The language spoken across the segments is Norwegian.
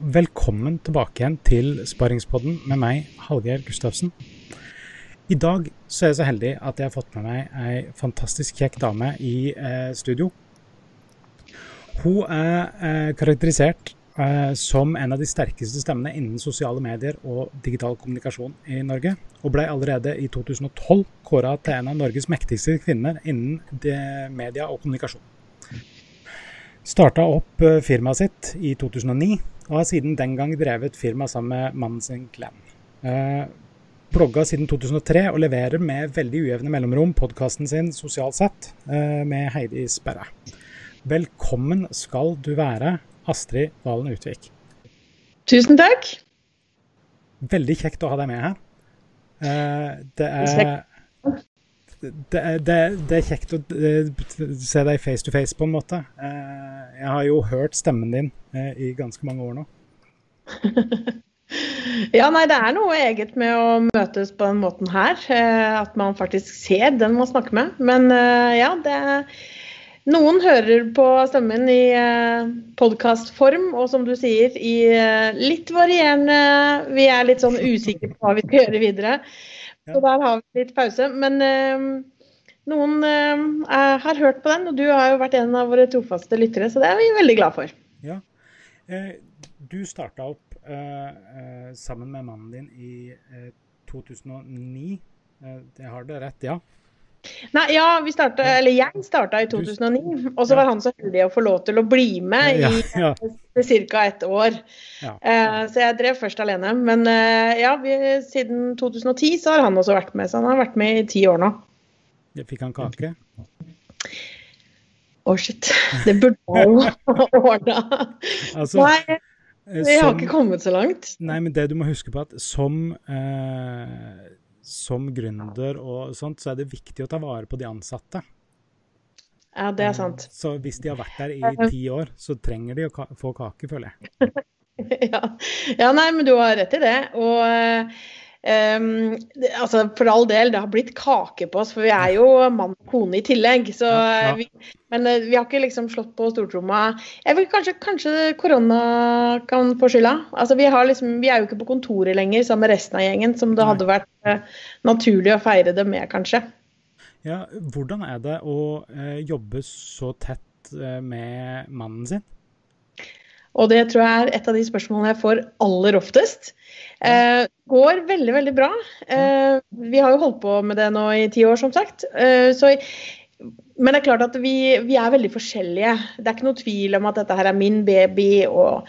velkommen tilbake igjen til Sparingspodden med meg, Hallgeir Gustavsen. I dag så er jeg så heldig at jeg har fått med meg ei fantastisk kjekk dame i eh, studio. Hun er eh, karakterisert eh, som en av de sterkeste stemmene innen sosiale medier og digital kommunikasjon i Norge, og ble allerede i 2012 kåra til en av Norges mektigste kvinner innen media og kommunikasjon. Starta opp eh, firmaet sitt i 2009 og har siden den gang drevet firma sammen med mannen sin Glenn. Eh, blogga siden 2003 og leverer med veldig ujevne mellomrom podkasten sin Sosialt sett eh, med Heidi Sperre. Velkommen skal du være, Astrid Valen Utvik. Tusen takk. Veldig kjekt å ha deg med her. Eh, det er det det, det er, kjekt å eh, se deg face to face, på en måte. Eh, jeg har jo hørt stemmen din eh, i ganske mange år nå. ja, nei, det er noe eget med å møtes på den måten her. At man faktisk ser den man snakker med. Men ja, det noen hører på stemmen i podkastform, og som du sier, i litt varierende Vi er litt sånn usikre på hva vi skal gjøre videre. Så der har vi litt pause. Men øh, noen øh, har hørt på den, og du har jo vært en av våre trofaste lyttere, så det er vi veldig glad for. Ja. Eh, du starta opp eh, sammen med mannen din i 2009. det har du rett, ja? Nei, ja, vi startet, eller jeg starta i 2009, og så var han så heldig å få lov til å bli med i ja, ca. ett år. Ja. Uh, så jeg drev først alene. Men uh, ja, vi, siden 2010 så har han også vært med. Så han har vært med i ti år nå. Fikk han kake? Å, oh, shit. Det burde han jo ordna. Altså, nei, vi har ikke kommet så langt. Nei, men det du må huske på at som uh, som gründer og sånt, så er det viktig å ta vare på de ansatte. Ja, det er sant. Eh, så hvis de har vært der i ti år, så trenger de å ka få kake, føler jeg. ja. ja. nei, men du har rett i det. Og Um, altså For all del, det har blitt kake på oss, for vi er jo mann og kone i tillegg. Så, ja, ja. Vi, men uh, vi har ikke liksom slått på stortromma. Jeg vil kanskje, kanskje korona kan få skylda. Altså, vi, liksom, vi, er jo ikke på kontoret lenger sammen med resten av gjengen, som det hadde vært uh, naturlig å feire det med, kanskje. Ja, Hvordan er det å uh, jobbe så tett med mannen sin? Og det tror jeg er et av de spørsmålene jeg får aller oftest. Eh, går veldig, veldig bra. Eh, vi har jo holdt på med det nå i ti år, som sagt. Eh, så, men det er klart at vi, vi, er veldig forskjellige. Det er ikke noe tvil om at dette her er min baby, og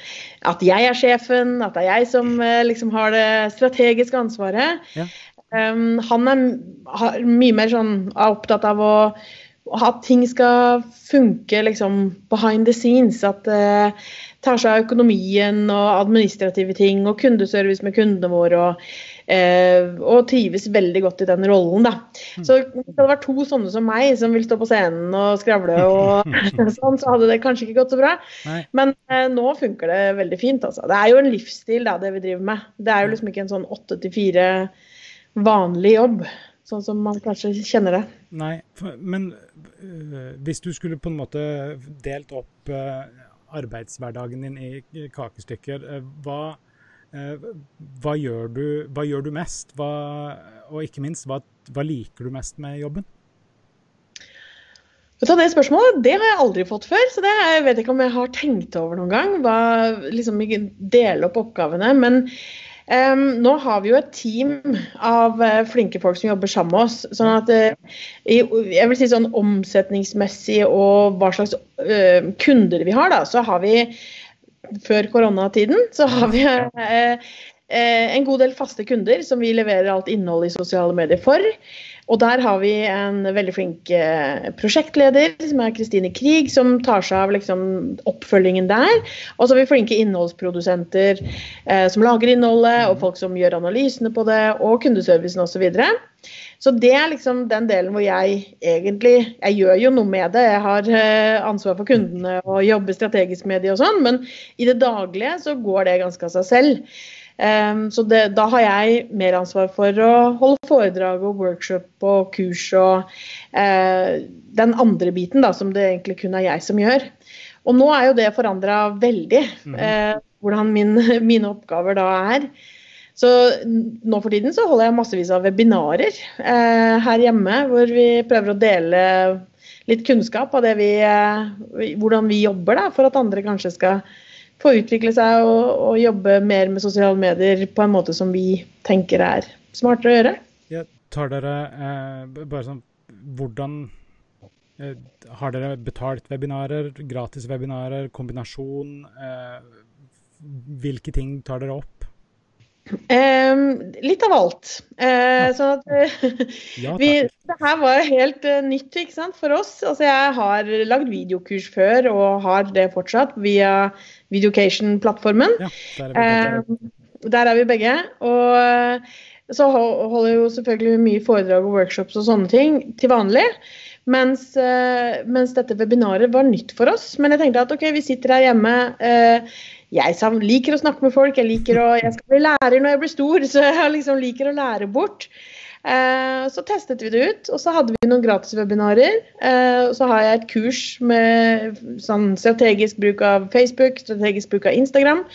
at jeg er sjefen, at det er jeg som eh, liksom har det strategiske ansvaret. Ja. Um, han er er, mye mer sånn er opptatt av å at ting skal funke liksom behind the scenes. At uh, tar seg av økonomien og administrative ting og kundeservice med kundene våre. og, eh, og trives veldig godt i den rollen. Da. Mm. Så hvis det hadde vært to sånne som meg som vil stå på scenen og skravle, og sånn, så hadde det kanskje ikke gått så bra. Nei. Men eh, nå funker det veldig fint. Altså. Det er jo en livsstil, da, det vi driver med. Det er jo liksom ikke en sånn åtte til fire vanlig jobb. Sånn som man kanskje kjenner det. Nei, men øh, hvis du skulle på en måte delt opp øh, arbeidshverdagen din i kakestykker. Eh, hva, eh, hva, gjør, du, hva gjør, du, mest? Hva, og ikke minst, hva, liker du mest med jobben? Det spørsmålet det har jeg aldri fått før, så det jeg vet ikke om jeg har tenkt over noen gang. Hva, liksom, dele opp oppgavene. Men Um, nå har vi jo et team av uh, flinke folk som jobber sammen med oss. sånn at uh, jeg vil si sånn Omsetningsmessig og hva slags uh, kunder vi har, da, så har vi før koronatiden så har vi en god del faste kunder som vi leverer alt innhold i sosiale medier for. Og der har vi en veldig flink eh, prosjektleder, som er Kristine Krig, som tar seg av liksom, oppfølgingen der. Og så har vi flinke innholdsprodusenter eh, som lager innholdet, og folk som gjør analysene på det, og kundeservicen osv. Så, så det er liksom den delen hvor jeg egentlig Jeg gjør jo noe med det. Jeg har eh, ansvar for kundene og jobber strategisk med de og sånn, men i det daglige så går det ganske av seg selv. Um, så det, da har jeg mer ansvar for å holde foredrag og workshop og kurs og uh, den andre biten, da, som det egentlig kun er jeg som gjør. Og nå er jo det forandra veldig, mm. eh, hvordan min, mine oppgaver da er. Så nå for tiden så holder jeg massevis av webinarer eh, her hjemme, hvor vi prøver å dele litt kunnskap av vi, eh, hvordan vi jobber, da, for at andre kanskje skal få utvikle seg og, og, jobbe mer med sosiale medier på en måte som vi tenker er smartere å gjøre. Ja, tar dere eh, bare sånn Hvordan eh, Har dere betalt webinarer, gratis webinarer, kombinasjon? Eh, hvilke ting tar dere opp? Um, litt av alt. Uh, sånn at ja, vi, Det her var helt uh, nytt ikke sant, for oss. Altså, jeg har lagd videokurs før og har det fortsatt via Videocation-plattformen. Ja, der, der, er vi begge. Og så holder jo selvfølgelig mye foredrag og workshops og sånne ting til vanlig. Mens, mens dette webinaret var nytt for oss. Men jeg tenkte at ok, vi sitter her hjemme jeg liker å snakke med folk, jeg liker å Jeg skal bli lærer når jeg blir stor, så jeg liksom liker å lære bort. Eh, så testet vi det ut, og så hadde vi noen gratiswebinarer. Eh, så har jeg et kurs med sånn strategisk bruk av Facebook, strategisk bruk av Instagram.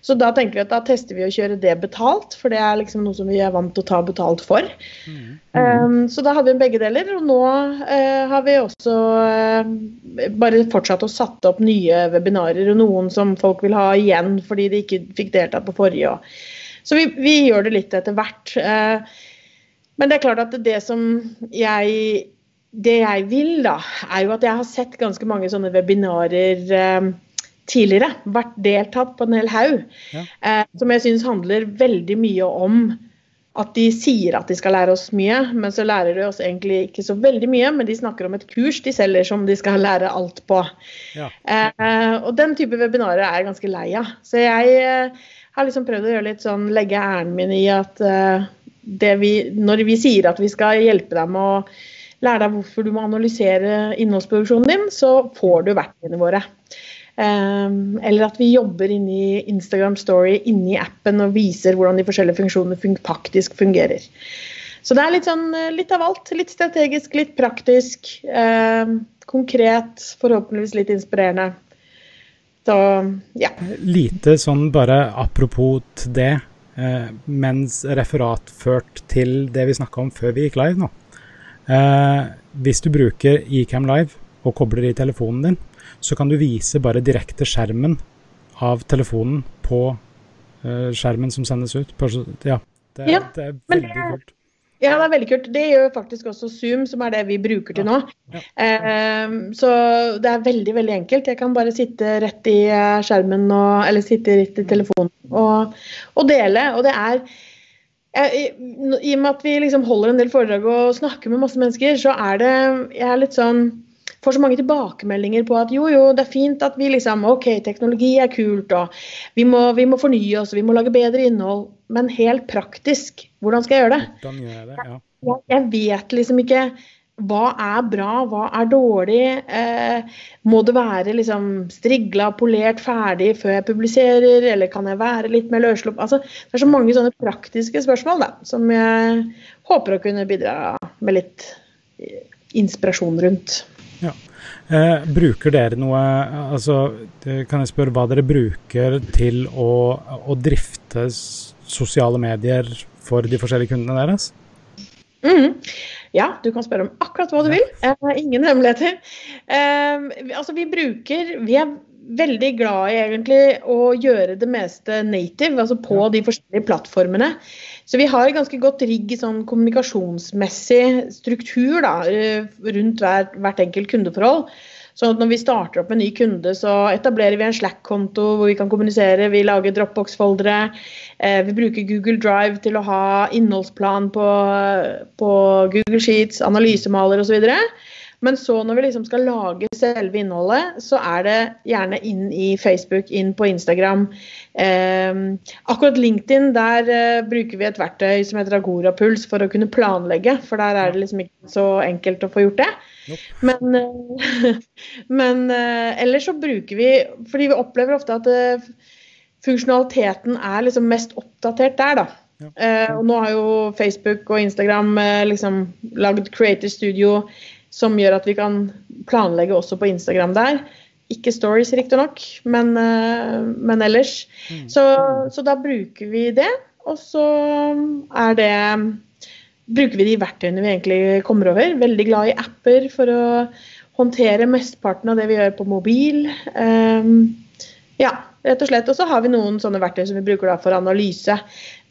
Så da tenker vi at da tester vi å kjøre det betalt, for det er liksom noe som vi er vant til å ta betalt for. Mm. Um, så da hadde vi begge deler, og nå uh, har vi også uh, bare fortsatt å satt opp nye webinarer, og noen som folk vil ha igjen fordi de ikke fikk deltatt på forrige. Så vi, vi, gjør det litt etter hvert. Uh, men det er klart at det som jeg det jeg vil, da, er jo at jeg har sett ganske mange sånne webinarer tidligere vært deltatt på en hel haug. Ja. Eh, som jeg syns handler veldig mye om at de sier at de skal lære oss mye, men så lærer de oss egentlig ikke så veldig mye. Men de snakker om et kurs de selger som de skal lære alt på. Ja. Eh, og den type webinarer er jeg ganske lei av. Så jeg eh, har liksom prøvd å gjøre litt sånn, legge æren min i at eh, vi, når vi sier at vi skal hjelpe deg med å lære deg hvorfor du må analysere innholdsproduksjonen din, så får du verktøyene våre. Um, eller at vi jobber inni Instagram Story inni appen og viser hvordan de forskjellige funksjonene faktisk fungerer. Så det er litt, sånn, eh, litt av alt. Litt strategisk, litt praktisk. Eh, konkret, forhåpentligvis litt inspirerende. Så ja. Lite sånn bare apropos det, eh, mens referat ført til det vi snakka om før vi gikk live nå. Eh, hvis du bruker Ecam Live og kobler i telefonen din, så kan du vise bare direkte skjermen av telefonen på uh, skjermen som sendes ut. Ja, det, ja, det er veldig det, kult. Ja, det er veldig kult. Det gjør faktisk også Zoom, som er det vi bruker til nå. Ja, uh, så det er veldig, veldig enkelt. Jeg kan bare sitte rett i eh, skjermen, og, eller sitte rett i telefonen og, og dele. Og det er jeg, I og med at vi liksom holder en del foredrag og snakker med masse mennesker, så er det Jeg er litt sånn får så mange tilbakemeldinger på at jo, jo, det er fint at vi liksom OK, teknologi er kult, og vi må, vi må fornye oss, vi må lage bedre innhold. Men helt praktisk, hvordan skal jeg gjøre det? Hvordan gjør jeg det, ja. Jeg, jeg vet liksom ikke hva er bra, hva er dårlig? Eh, må det være liksom strigla, polert, ferdig før jeg publiserer, eller kan jeg være litt mer løsslupp? Altså, det er så mange sånne praktiske spørsmål da, som jeg håper å kunne bidra med litt inspirasjon rundt. Ja. Eh, bruker dere noe altså, Kan jeg spørre hva dere bruker til å, å drifte sosiale medier for de forskjellige kundene deres? Mm. Ja, du kan spørre om akkurat hva du vil. Eh, ingen hemmeligheter. Eh, altså, vi bruker Vi er veldig glad i egentlig å gjøre det meste native, altså på de forskjellige plattformene. Så vi har ganske godt rigg i sånn kommunikasjonsmessig struktur da, eh, rundt hver, hvert enkelt kundeforhold. Så når vi starter opp en ny kunde, så etablerer vi en Slack-konto hvor vi kan kommunisere. Vi lager Dropbox-foldere. Eh, vi bruker Google Drive til å ha innholdsplan på, på Google Sheets, analysemaler osv. Men så når vi liksom skal lage selve innholdet, så er det gjerne inn i Facebook, inn på Instagram. Eh, akkurat LinkedIn, der eh, bruker vi et verktøy som heter Agora Puls for å kunne planlegge. For der er det liksom ikke så enkelt å få gjort det. Men, eh, men eh, ellers så bruker vi Fordi vi opplever ofte at eh, funksjonaliteten er liksom mest oppdatert der, da. Ja. Uh, og nå har jo Facebook og Instagram liksom lagd Creator Studio som gjør at vi kan planlegge også på Instagram der. Ikke stories, riktignok, men, uh, men ellers. Mm. Så, så, da bruker vi det. Og så er det Bruker vi de verktøyene vi egentlig kommer over. Veldig glad i apper for å håndtere mesteparten av det vi gjør på mobil. Um, ja, rett og slett. Og så har vi noen sånne verktøy som vi bruker for analyse.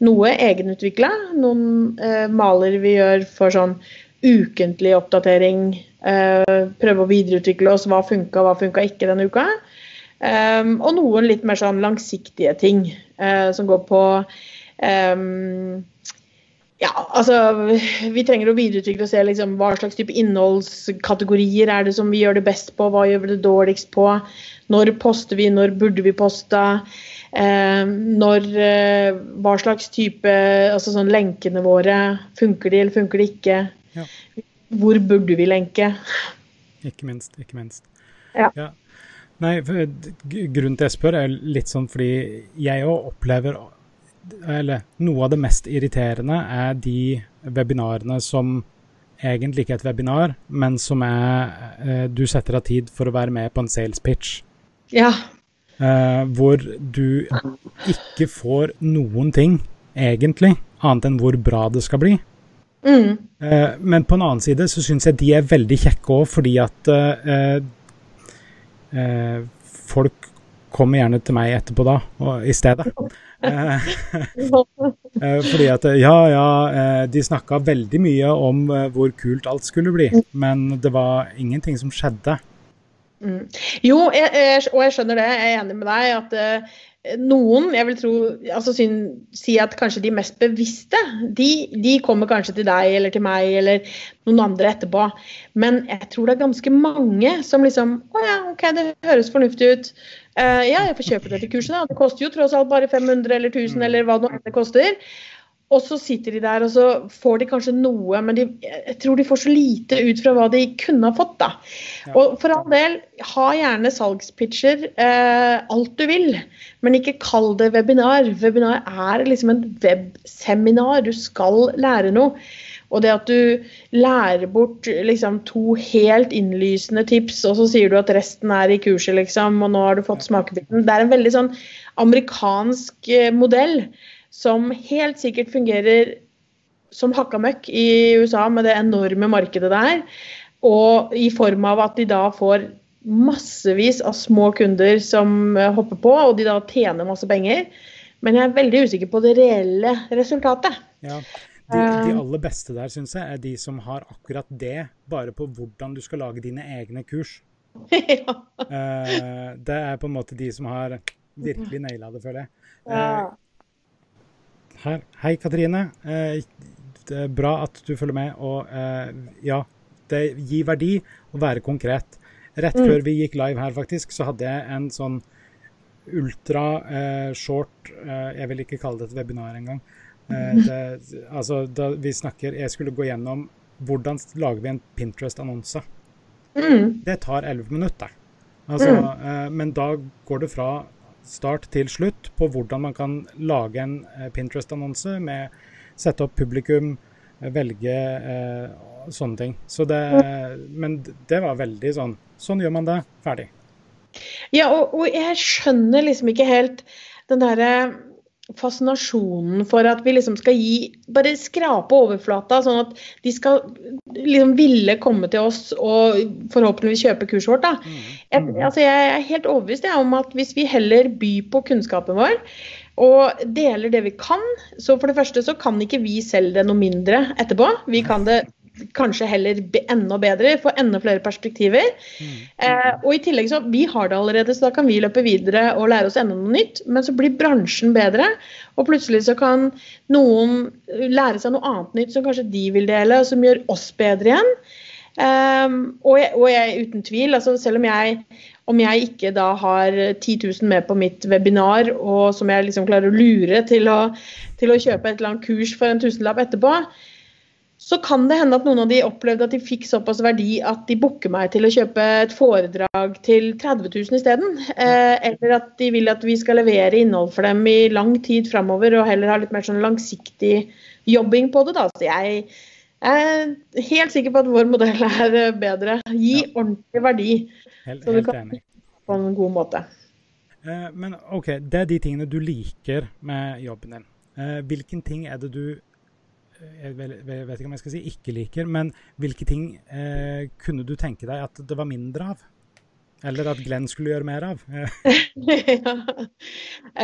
Noe egenutvikla, noen uh, maler vi gjør for sånn ukentlig oppdatering. Uh, prøve å videreutvikle oss. Hva funka, hva funka ikke denne uka. Um, og noen litt mer sånn langsiktige ting uh, som går på um, ja, altså Vi trenger å videreutvikle og se liksom, hva slags type innholdskategorier er det som vi gjør det best på, hva gjør vi det dårligst på. Når poster vi, når burde vi poste? Eh, når, eh, hva slags type altså sånn Lenkene våre, funker de eller funker de ikke? Hvor burde vi lenke? Ikke minst, ikke minst. Ja. ja. Nei, grunnen til jeg spør, er litt sånn fordi jeg òg opplever eller noe av det mest irriterende er de webinarene som egentlig ikke er et webinar, men som er eh, Du setter av tid for å være med på en sales pitch. Ja. Eh, hvor du ikke får noen ting, egentlig, annet enn hvor bra det skal bli. Mm. Eh, men på en annen side så syns jeg de er veldig kjekke òg, fordi at eh, eh, folk kommer gjerne til meg etterpå da, og, i stedet. Fordi at ja, ja, de snakka veldig mye om hvor kult alt skulle bli, men det var ingenting som skjedde. Mm. Jo, jeg, jeg, og jeg skjønner det, jeg er enig med deg. at noen, jeg vil tro, altså syn, si at kanskje de mest bevisste, de, de, kommer kanskje til deg eller til meg eller noen andre etterpå. Men jeg tror det er ganske mange som liksom Å ja, OK, det høres fornuftig ut. Uh, ja, jeg får kjøpe dette kurset, da. Det koster jo tross alt bare 500 eller 1000 eller hva det koster. Og så sitter de der og så får de kanskje noe, men de, jeg tror de får så lite ut fra hva de kunne ha fått. da. Ja. Og for all del, ha gjerne salgspitcher eh, alt du vil, men ikke kall det webinar. Webinar er liksom en webseminar. Du skal lære noe. Og det at du lærer bort liksom, to helt innlysende tips, og så sier du at resten er i kurset, liksom, og nå har du fått smakebiten. Det er en veldig sånn amerikansk eh, modell som helt sikkert fungerer som hakka møkk i USA med det enorme markedet der. Og i form av at de da får massevis av små kunder som eh, hopper på, og de da tjener masse penger. Men jeg er veldig usikker på det reelle resultatet. Ja, de, de, eh. aller beste der, syns jeg, er de som har akkurat det, bare på hvordan du skal lage dine egne kurs. ja. uh, det er på en måte de som har virkelig naila det, føler jeg. Uh, her. Hei, Katrine. Det er bra at du følger med. Og ja, det gir verdi å være konkret. Rett mm. før vi gikk live her, faktisk, så hadde jeg en sånn ultra short Jeg vil ikke kalle det et webinar engang. Eh, det, altså, da vi snakker Jeg skulle gå gjennom hvordan lager vi en Pinterest-annonse. Mm. Det tar elleve minutter. Altså, mm. eh, men da går det fra start til slutt på hvordan man kan lage en eh, Pinterest-annonse med sette opp publikum, eh, velge eh, sånne ting. Så det, men det var veldig sånn Sånn gjør man det. Ferdig. Ja, og, og jeg skjønner liksom ikke helt den derre fascinasjonen for at vi liksom skal gi Bare skrape overflata, sånn at de skal liksom ville komme til oss og forhåpentligvis kjøpe kurset vårt. da. Jeg, mm. altså jeg er helt overbevist om at hvis vi heller byr på kunnskapen vår og deler det vi kan, så for det første så kan ikke vi selge det noe mindre etterpå. Vi kan det kanskje heller enda bedre, få enda flere perspektiver. Mm. Eh, og i tillegg så, Vi har det allerede, så da kan vi løpe videre og lære oss enda noe nytt. Men så blir bransjen bedre, og plutselig så kan noen lære seg noe annet nytt som kanskje de vil dele, og som gjør oss bedre igjen. Um, og, jeg, og, jeg, uten tvil, altså selv om jeg, om jeg ikke da har 10 000 med på mitt webinar, og som jeg liksom klarer å lure til å, til å kjøpe et eller annet kurs for en tusenlapp etterpå, så kan det hende at noen av de opplevde at de fikk såpass verdi at de booker meg til å kjøpe et foredrag til 30 000 isteden. Eh, eller at de vil at vi skal levere innhold for dem i lang tid framover, og heller ha litt mer sånn langsiktig jobbing på det. Da. Så jeg er helt sikker på at vår modell er bedre. Gi ja. ordentlig verdi. Helt, kan enig. på en god måte. Eh, men OK, det er de tingene du liker med jobben din. Eh, hvilken ting er det du jeg vet ikke om jeg skal si ikke liker, men hvilke ting eh, kunne du tenke deg at det var mindre av? Eller at Glenn skulle gjøre mer av?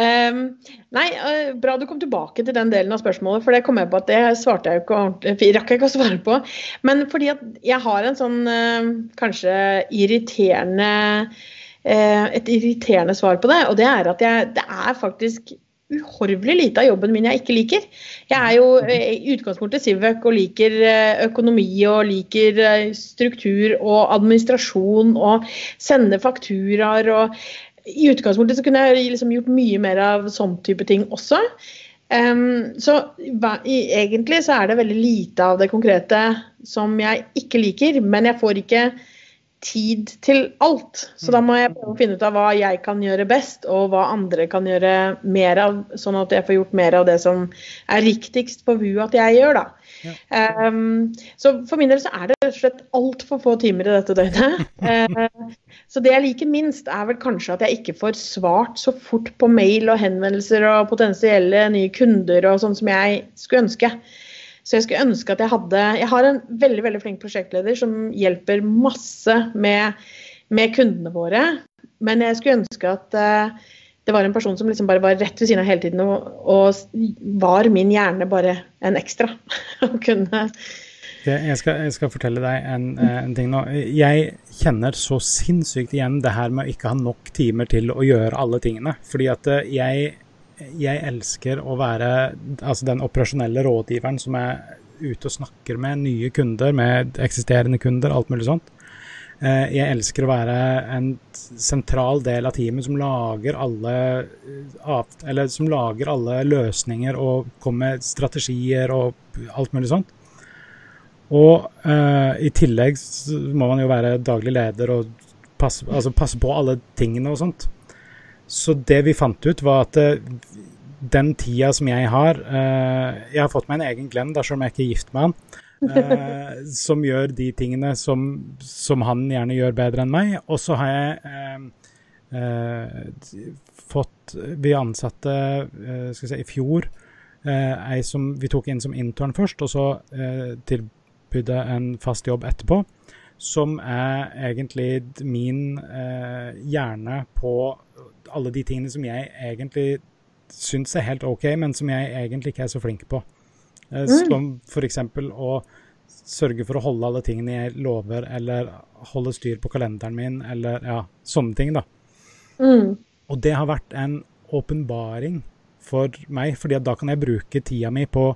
um, nei, uh, bra du kom tilbake til den delen av spørsmålet, for det kom jeg på at det svarte jeg ikke ordentlig rakk jeg ikke å svare på. Men fordi at jeg har en sånn uh, kanskje irriterende uh, et irriterende svar på det, og det er at jeg, det er faktisk uhorvelig lite av jobben min jeg ikke liker. Jeg er jo eh, i utgangspunktet Civøk og liker eh, økonomi og liker eh, struktur og administrasjon og sende fakturaer og I utgangspunktet så kunne jeg liksom gjort mye mer av sånn type ting også. Um, så hva, i, egentlig så er det veldig lite av det konkrete som jeg ikke liker, men jeg får ikke tid til alt. Så da må jeg prøve å finne ut av hva jeg kan gjøre best, og hva andre kan gjøre mer av, sånn at jeg får gjort mer av det som er riktigst for VU at jeg gjør, da. Ja. Um, så for min del så er det rett og slett altfor få timer i dette døgnet. Uh, så det jeg liker minst, er vel kanskje at jeg ikke får svart så fort på mail og henvendelser og potensielle nye kunder og sånn som jeg skulle ønske. Så jeg skulle ønske at jeg hadde Jeg har en veldig veldig flink prosjektleder som hjelper masse med, med kundene våre. Men jeg skulle ønske at uh, det var en person som liksom bare var rett ved siden av hele tiden og, og var min hjerne bare en ekstra. og kunne jeg skal, jeg skal, fortelle deg en, eh, en, ting nå. Jeg kjenner så sinnssykt igjen det her med å ikke ha nok timer til å gjøre alle tingene. Fordi at eh, jeg jeg elsker å være altså den operasjonelle rådgiveren som er ute og snakker med nye kunder, med eksisterende kunder, alt mulig sånt. Eh, jeg elsker å være en sentral del av teamet som lager alle, eller som lager alle løsninger og kommer med strategier og alt mulig sånt. Og uh, i tillegg må man jo være daglig leder og passe, altså passe på alle tingene og sånt. Så det vi fant ut, var at uh, den tida som jeg har uh, Jeg har fått meg en egen Glenn, dersom jeg ikke er gift med han. Uh, som gjør de tingene som, som, han gjerne gjør bedre enn meg. Og så har jeg fått Vi ansatte skal vi si, i fjor ei som vi tok inn som intern først, og så tilbydde en fast jobb etterpå som er egentlig min eh, hjerne på alle de tingene som jeg egentlig syns er helt OK, men som jeg egentlig ikke er så flink på. Eh, mm. Som f.eks. å sørge for å holde alle tingene jeg lover, eller holde styr på kalenderen min, eller ja, sånne ting, da. Mm. Og det har vært en åpenbaring for meg, fordi da kan jeg bruke tida mi på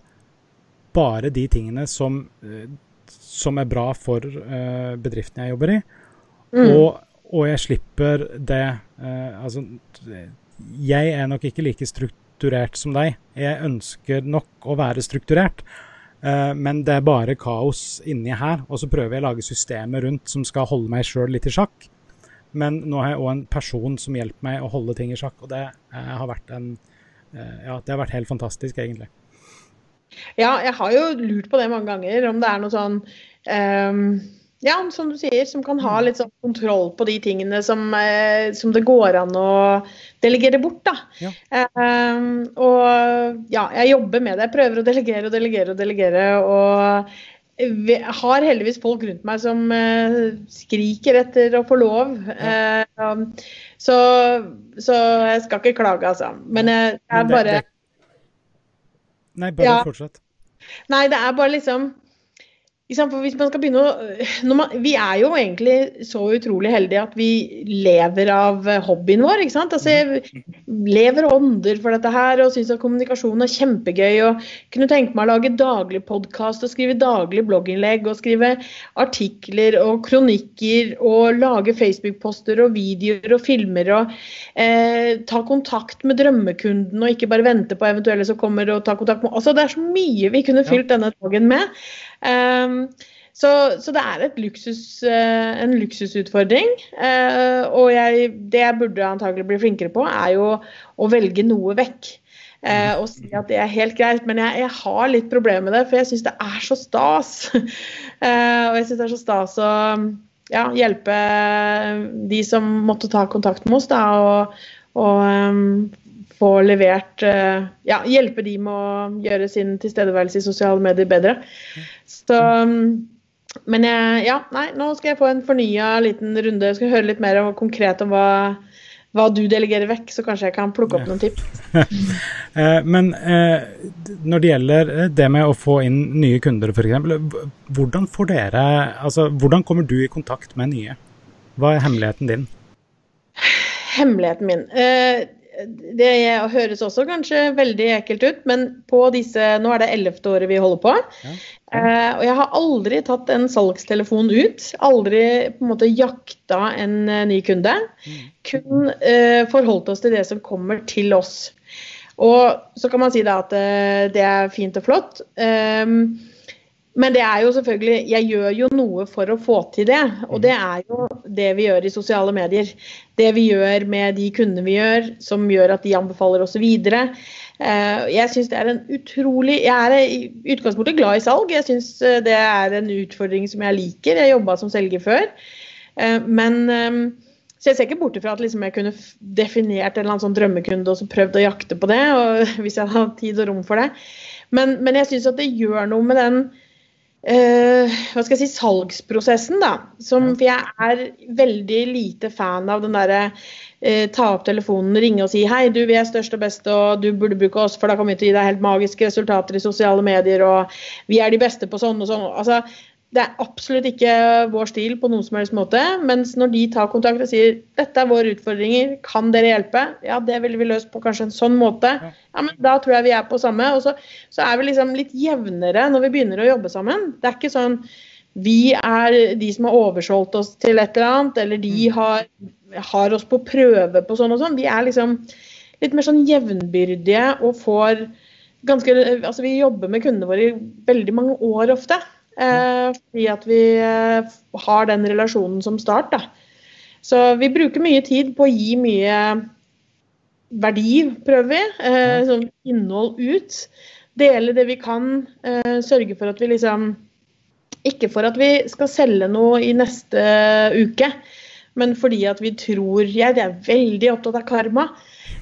bare de tingene som, eh, som er bra for uh, bedriften jeg jobber i. Mm. Og og jeg slipper det eh, Altså, jeg er nok ikke like strukturert som deg. Jeg ønsker nok å være strukturert, eh, men det er bare kaos inni her. Og så prøver jeg å lage systemer rundt som skal holde meg sjøl litt i sjakk. Men nå har jeg òg en person som hjelper meg å holde ting i sjakk, og det eh, har vært en eh, Ja, det har vært helt fantastisk, egentlig. Ja, jeg har jo lurt på det mange ganger, om det er noe sånn um ja, som du sier, som kan ha mm. litt sånn kontroll på de tingene som, eh, som det går an å delegere bort. da. Ja. Um, og ja, jeg jobber med det. Jeg prøver å delegere og delegere og delegere. og vi har heldigvis folk rundt meg som eh, skriker etter å få lov. Ja. Uh, så, så, jeg skal ikke klage, altså. Men jeg, jeg er bare Nei, bare ja. fortsett. Nei, det er bare liksom man skal begynne å man, Vi er jo egentlig så utrolig heldige at vi lever av hobbyen vår. ikke sant? Altså, Jeg lever ånder for dette her og syns at kommunikasjon er kjempegøy. og Kunne tenke meg å lage daglig podkast og skrive daglig blogginnlegg og skrive artikler og kronikker og lage Facebook-poster og videoer og filmer og eh, ta kontakt med drømmekunden og ikke bare vente på eventuelle som kommer og tar kontakt med Altså Det er så mye vi kunne fylt denne dagen med. Um, så, så, det er luksus, uh, en luksusutfordring. Uh, og jeg, det jeg burde antagelig bli flinkere på, er jo å velge noe vekk. Uh, og si at det er helt greit, men jeg, jeg har litt problemer med det, for jeg syns det er så stas. og jeg syns det er så stas å ja, hjelpe de som måtte ta kontakt med oss, da, og, og um, få levert uh, Ja, hjelpe de med å gjøre sin tilstedeværelse i sosiale medier bedre. Så Men jeg, ja, nei, nå skal jeg få en fornya liten runde. Jeg skal høre litt mer om, konkret om hva hva du delegerer vekk, så kanskje jeg kan plukke opp noen tips. Eh, men eh, når det gjelder eh, det med å få inn nye kunder f.eks., hvordan får dere Altså, hvordan kommer du i kontakt med nye? Hva er hemmeligheten din? Hemmeligheten min? Det høres også kanskje veldig ekkelt ut, men på disse Nå er det ellevte året vi holder på. Ja. Uh, og jeg har aldri tatt en salgstelefon ut. Aldri på en måte jakta en uh, ny kunde. Mm. Kun uh, forholdt oss til det som kommer til oss. Og så kan man si da at det er fint og flott. Um, men det er jo selvfølgelig Jeg gjør jo noe for å få til det. Og det er jo det vi gjør i sosiale medier. Det vi gjør med de kundene vi gjør, som gjør at de anbefaler oss videre. Eh, jeg syns det er en utrolig Jeg er i utgangspunktet glad i salg. Jeg syns eh, det er en utfordring som jeg liker. Jeg jobba som selger før. Eh, men så jeg ser ikke bort ifra at liksom jeg kunne definert en eller annen sånn drømmekunde og så prøvd å jakte på det, hvis jeg hadde tid og rom for det. Men, men jeg syns at det gjør noe med den Uh, hva skal jeg si, salgsprosessen, da. Som, for jeg er veldig lite fan av den derre uh, ta opp telefonen, ringe og si hei, du, vi er størst og best, og du burde bruke oss, for da kommer vi til å gi deg helt magiske resultater i sosiale medier, og vi er de beste på sånn og sånn. Altså, det er absolutt ikke vår stil på noen som helst måte. Mens når de tar kontakt og sier dette er våre utfordringer, kan dere hjelpe? Ja, det ville vi løst på kanskje en sånn måte. Ja, men Da tror jeg vi er på samme. Og så, så er vi liksom litt jevnere når vi begynner å jobbe sammen. Det er ikke sånn vi er de som har oversolgt oss til et eller annet, eller de mm. har, har oss på prøve på sånn og sånn. Vi er liksom litt mer sånn jevnbyrdige og får ganske Altså vi jobber med kundene våre i veldig mange år ofte. Eh, fordi at vi eh, har den relasjonen som start. Da. Så vi bruker mye tid på å gi mye verdi, prøver vi. Eh, sånn innhold ut. Dele det vi kan. Sørge for at vi liksom Ikke for at vi skal selge noe i neste uke, men fordi at vi tror Jeg er veldig opptatt av karma.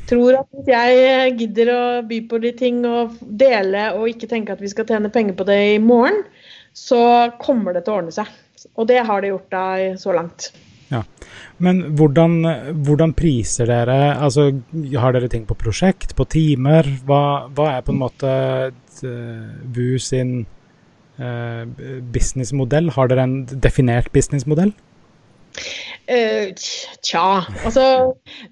Tror at hvis jeg gidder å by på de ting og dele og ikke tenke at vi skal tjene penger på det i morgen, så kommer det til å ordne seg. Og det har det gjort deg så langt. Ja. Men hvordan, hvordan, priser dere? Altså, har dere ting på prosjekt, på timer? Hva, hva er på en måte VU eh, sin eh, businessmodell? Har dere en definert businessmodell? Uh, tja, altså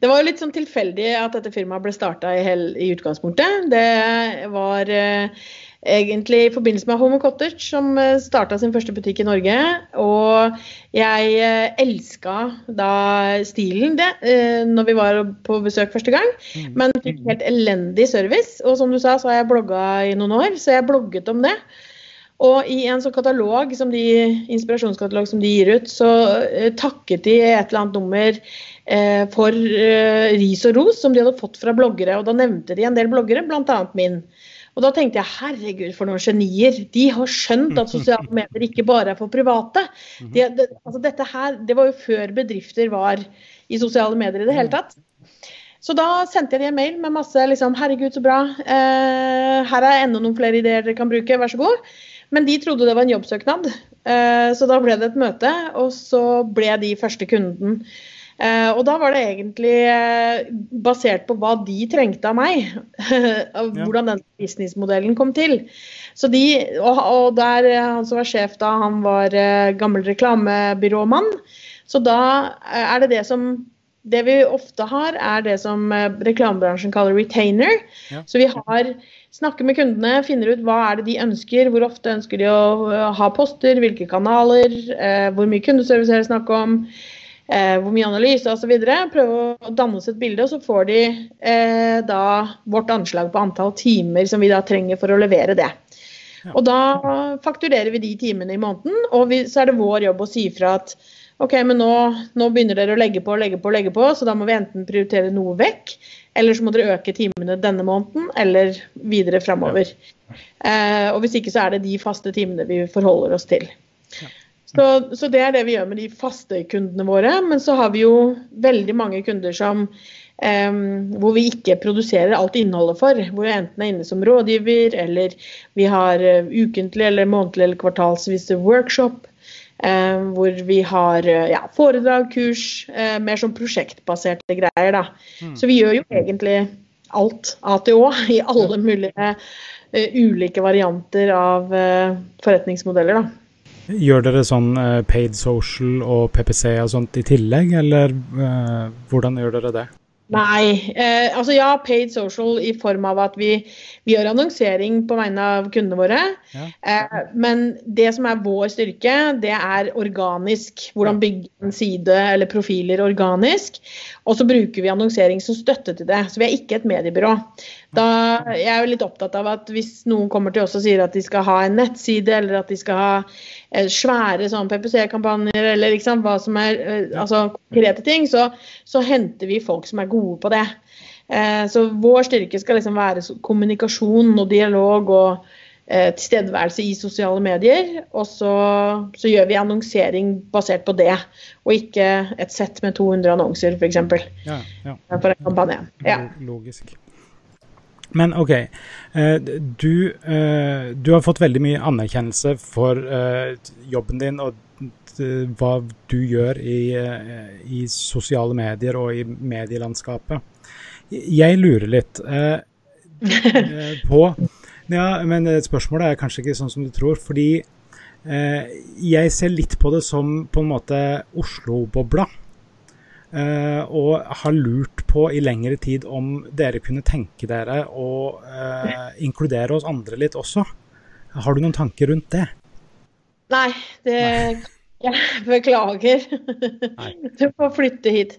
Det var jo litt sånn tilfeldig at dette firmaet ble starta i, i, utgangspunktet. Det var uh, egentlig i forbindelse med Home Cottage, som eh, starta sin første butikk i Norge. Og jeg eh, elska da stilen det eh, når vi var på besøk første gang, mm. men fikk helt elendig service. Og som du sa, så har jeg blogga i noen år, så jeg blogget om det. Og i en sånn katalog, som de, inspirasjonskatalog som de gir ut, så takket de et eller annet nummer eh, for eh, ris og ros som de hadde fått fra bloggere. Og da nevnte de en del bloggere, bl.a. min. Og da tenkte jeg herregud, for noen genier. De har skjønt at sosiale medier ikke bare er for private. De, det, altså dette her, det var jo før bedrifter var i sosiale medier i det hele tatt. Så da sendte jeg dem en mail med masse liksom, herregud, så bra. Eh, her er enda noen flere ideer dere kan bruke, vær så god. Men de trodde det var en jobbsøknad. Eh, så da ble det et møte, og så ble de første kunden. Uh, og da var det egentlig uh, basert på hva de trengte av meg. av. Hvordan den businessmodellen kom til. Så de, og, og der Han som var sjef da, han var gammel reklamebyråmann. Så da er det det som Det vi ofte har, er det som reklamebransjen kaller retainer. Ja. Så vi har snakker med kundene, finner ut hva er det de ønsker, hvor ofte ønsker de å ha poster, hvilke kanaler, hvor mye kundeservice er det snakk om eh, hvor mye analyse osv. Prøve å danne oss et bilde, og så får de eh, da vårt anslag på antall timer som vi da trenger for å levere det. Og da fakturerer vi de timene i måneden, og vi, så er det vår jobb å si fra at OK, men nå, nå, begynner dere å legge på, legge på, legge på, så da må vi enten prioritere noe vekk, eller så må dere øke timene denne måneden, eller videre framover. Eh, og hvis ikke så er det de faste timene vi forholder oss til. Så, så, det er det vi gjør med de faste kundene våre. Men så har vi jo veldig mange kunder som um, hvor vi ikke produserer alt innholdet for. Hvor vi enten er inne som rådgiver, eller vi har uh, ukentlig eller månedlig eller kvartalsvis workshop. Uh, hvor vi har uh, ja, foredrag, kurs, mer sånn prosjektbaserte greier. Da. Mm. Så vi gjør jo egentlig alt A til Å i alle mulige ulike varianter av forretningsmodeller. da. Gjør dere sånn uh, paid social og PPC og sånt i tillegg, eller uh, hvordan gjør dere det? Nei. Eh, altså ja, paid social i form av at vi, vi gjør annonsering på vegne av kundene våre. Ja. Eh, men det som er vår styrke, det er organisk. Hvordan bygge en side eller profiler organisk. Og så bruker vi annonsering som støtte til det. Så vi er ikke et mediebyrå. Da, jeg er jo litt opptatt av at hvis noen kommer til oss og sier at de skal ha en nettside, eller at de skal ha Eh, svære sånn PPC-kampanjer eller liksom, hva som er eh, altså, konkrete ting, så, så, henter vi folk som er gode på det. Eh, så vår styrke skal liksom være kommunikasjon og dialog og tilstedeværelse i sosiale medier. Og så, så, gjør vi annonsering basert på det, og ikke et sett med 200 annonser f.eks. Ja, ja. For en kampanje. Ja. Logisk. Men OK. Eh, du, eh, du, har fått veldig mye anerkjennelse for eh, jobben din og hva du gjør i, i sosiale medier og i medielandskapet. Jeg lurer litt på Ja, men spørsmålet er kanskje ikke sånn som du tror. Fordi jeg ser litt på det som på en måte Oslo-bobla. Eh, og har lurt på i lengre tid om dere kunne tenke dere å eh, inkludere oss andre litt også. Har du noen tanker rundt det? Nei, det Nei. Jeg beklager. Nei. Du får flytte hit.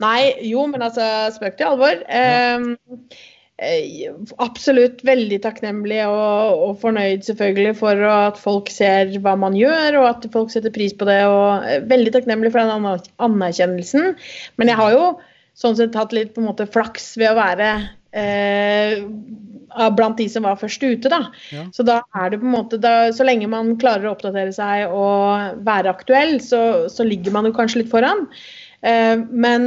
Nei, jo, men altså spøk til alvor. Ja. Um, Eh, absolutt veldig takknemlig og, og, fornøyd selvfølgelig for at folk ser hva man gjør, og at folk setter pris på det. og eh, Veldig takknemlig for den anerkjennelsen. Men jeg har jo sånn sett hatt litt på en måte flaks ved å være eh, blant de som var først ute. da. Ja. Så da er det på en måte, da, så lenge man klarer å oppdatere seg og være aktuell, så, så ligger man jo kanskje litt foran. Eh, men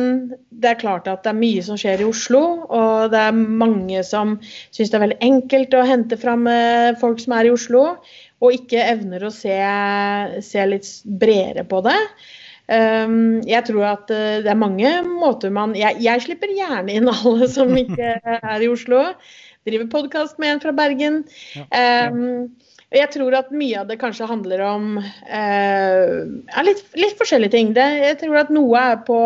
det er klart at det er mye som skjer i Oslo, og det er mange som syns det er veldig enkelt å hente fram eh, folk som er i Oslo, og ikke evner å se, se litt bredere på det. Eh, jeg tror at det er mange måter man jeg, jeg slipper gjerne inn alle som ikke er i Oslo. Driver podkast med en fra Bergen. Ja, ja. Jeg tror at mye av det kanskje handler om eh, litt, litt, forskjellige ting. Det, jeg tror at noe er på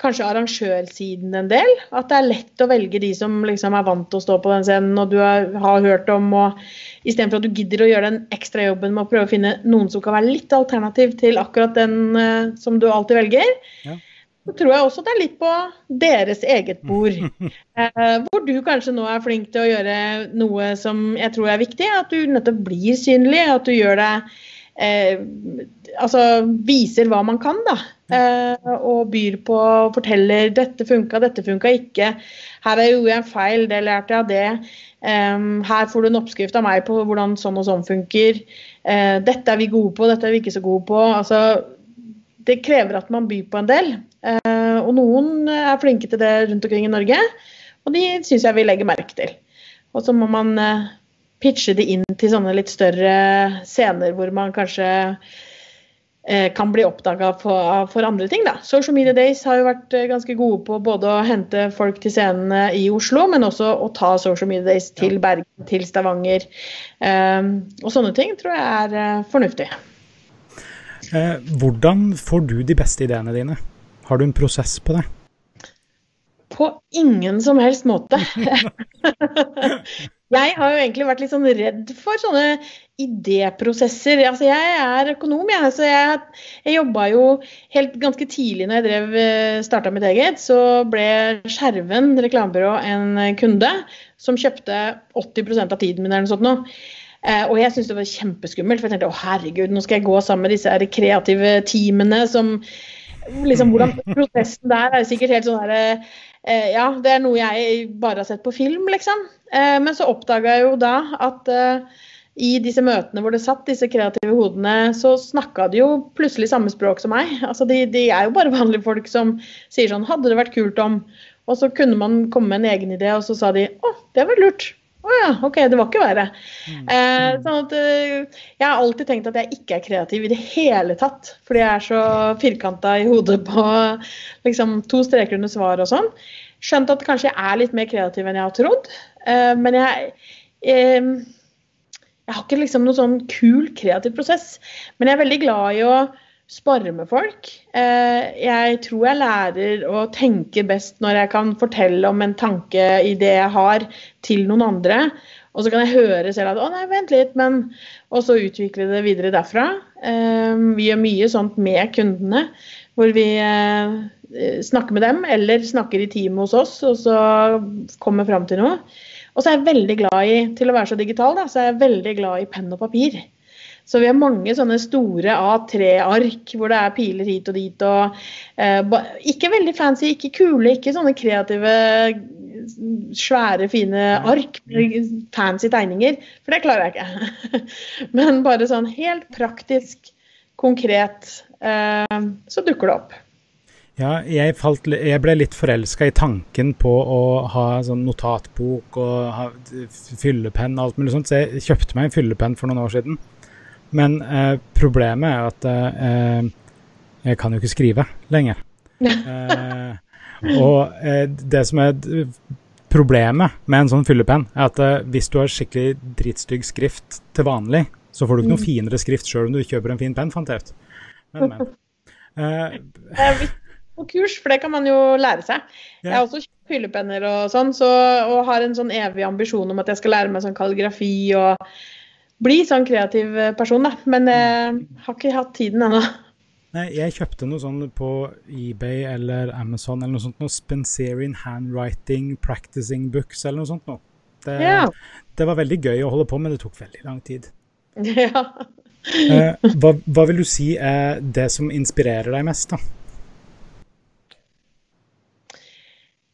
kanskje arrangørsiden en del. At det er lett å velge de som liksom er vant til å stå på den scenen og du har, har hørt om. og Istedenfor at du gidder å gjøre den ekstra jobben med å prøve å finne noen som kan være litt alternativ til akkurat den eh, som du alltid velger. Ja så tror jeg også det er litt på deres eget bord. Eh, hvor du kanskje nå er flink til å gjøre noe som jeg tror er viktig. At du nettopp blir synlig. At du gjør det eh, Altså viser hva man kan, da. Eh, og byr på og forteller 'dette funka, dette funka ikke'. Her gjorde jeg en feil, det lærte jeg av det. Um, her får du en oppskrift av meg på hvordan sånn og sånn funker. Uh, dette er vi gode på, dette er vi ikke så gode på. Altså, det krever at man byr på en del. Eh, og noen er flinke til det rundt omkring i Norge, og de syns jeg vi legger merke til. Og så må man eh, pitche det inn til sånne litt større scener hvor man kanskje eh, kan bli oppdaga for, andre ting. Da. Social Media Days har jo vært ganske gode på både å hente folk til scenene i Oslo, men også å ta Social Media Days til Bergen, til Stavanger. og sånne ting tror jeg er fornuftig. Hvordan får du de beste ideene dine? Har du en prosess på det? På ingen som helst måte. jeg har jo egentlig vært litt sånn redd for sånne idéprosesser. Altså, jeg er økonom, jeg. Så jeg, jeg jobba jo helt ganske tidlig når jeg drev, eh, starta mitt eget. Så ble Skjerven reklamebyrå en kunde som kjøpte 80% av tiden min eller noe sånt noe. Eh, og jeg syntes det var kjempeskummelt, for jeg tenkte å herregud, nå skal jeg gå sammen med disse kreative teamene som liksom Hvordan prosessen der er sikkert helt sånn herre eh, Ja, det er noe jeg bare har sett på film, liksom. Eh, men så oppdaga jeg jo da at i disse møtene hvor det satt disse kreative hodene, så snakka de jo plutselig samme språk som meg. Altså de, de, er jo bare vanlige folk som sier sånn Hadde det vært kult om Og så kunne man komme med en egen idé, og så sa de Å, det var lurt. Å ja, OK, det var ikke verre. Mm. Eh, sånn at eh, Jeg har alltid tenkt at jeg ikke er kreativ i det hele tatt. Fordi jeg er så firkanta i hodet på liksom to streker under svar og sånn. Skjønt at kanskje jeg er litt mer kreativ enn jeg har trodd. Eh, men jeg jeg har ikke liksom noen sånn kul kreativ prosess, men jeg er veldig glad i å spare med folk. Eh, jeg tror jeg lærer å tenke best når jeg kan fortelle om en tanke i det jeg har, til noen andre. Og så kan jeg høre selv at 'å nei, vent litt', men Og så utvikle det videre derfra. Eh, vi gjør mye sånt med kundene, hvor vi eh, snakker med dem, eller snakker i team hos oss, og så kommer fram til noe. Og så er jeg veldig glad i, til å være så digital, da, så er jeg veldig glad i penn og papir. Så vi har mange sånne store A3-ark hvor det er piler hit og dit. og eh, Ikke veldig fancy, ikke kule, ikke sånne kreative, svære, fine ark fancy tegninger. For det klarer jeg ikke. Men bare sånn helt praktisk, konkret, eh, så dukker det opp. Ja, jeg, falt, jeg, ble litt forelska i tanken på å ha sånn notatbok og ha fyllepenn og alt mulig sånt, så jeg kjøpte meg en fyllepenn for noen år siden. Men eh, problemet er at eh, jeg kan jo ikke skrive lenger. eh, og eh, det som er problemet med en sånn fyllepenn, er at eh, hvis du har skikkelig dritstygg skrift til vanlig, så får du ikke noe mm. finere skrift sjøl om du kjøper en fin penn, fant jeg ut. Men, men. Eh, på kurs, for det kan man jo lære seg. Jeg har også kjøpt fyllepenner og sånn, så, og har en sånn evig ambisjon om at jeg skal lære meg sånn kalligrafi og bli sånn kreativ person, da. Men jeg har ikke hatt tiden ennå. Nei, jeg kjøpte noe sånn på eBay eller Amazon eller noe sånt noe Spencerian Handwriting Practicing Books eller noe sånt noe. Det, ja. det, var veldig gøy å holde på, men det tok veldig lang tid. Ja. eh, hva, hva, vil du si er det som inspirerer deg mest, da?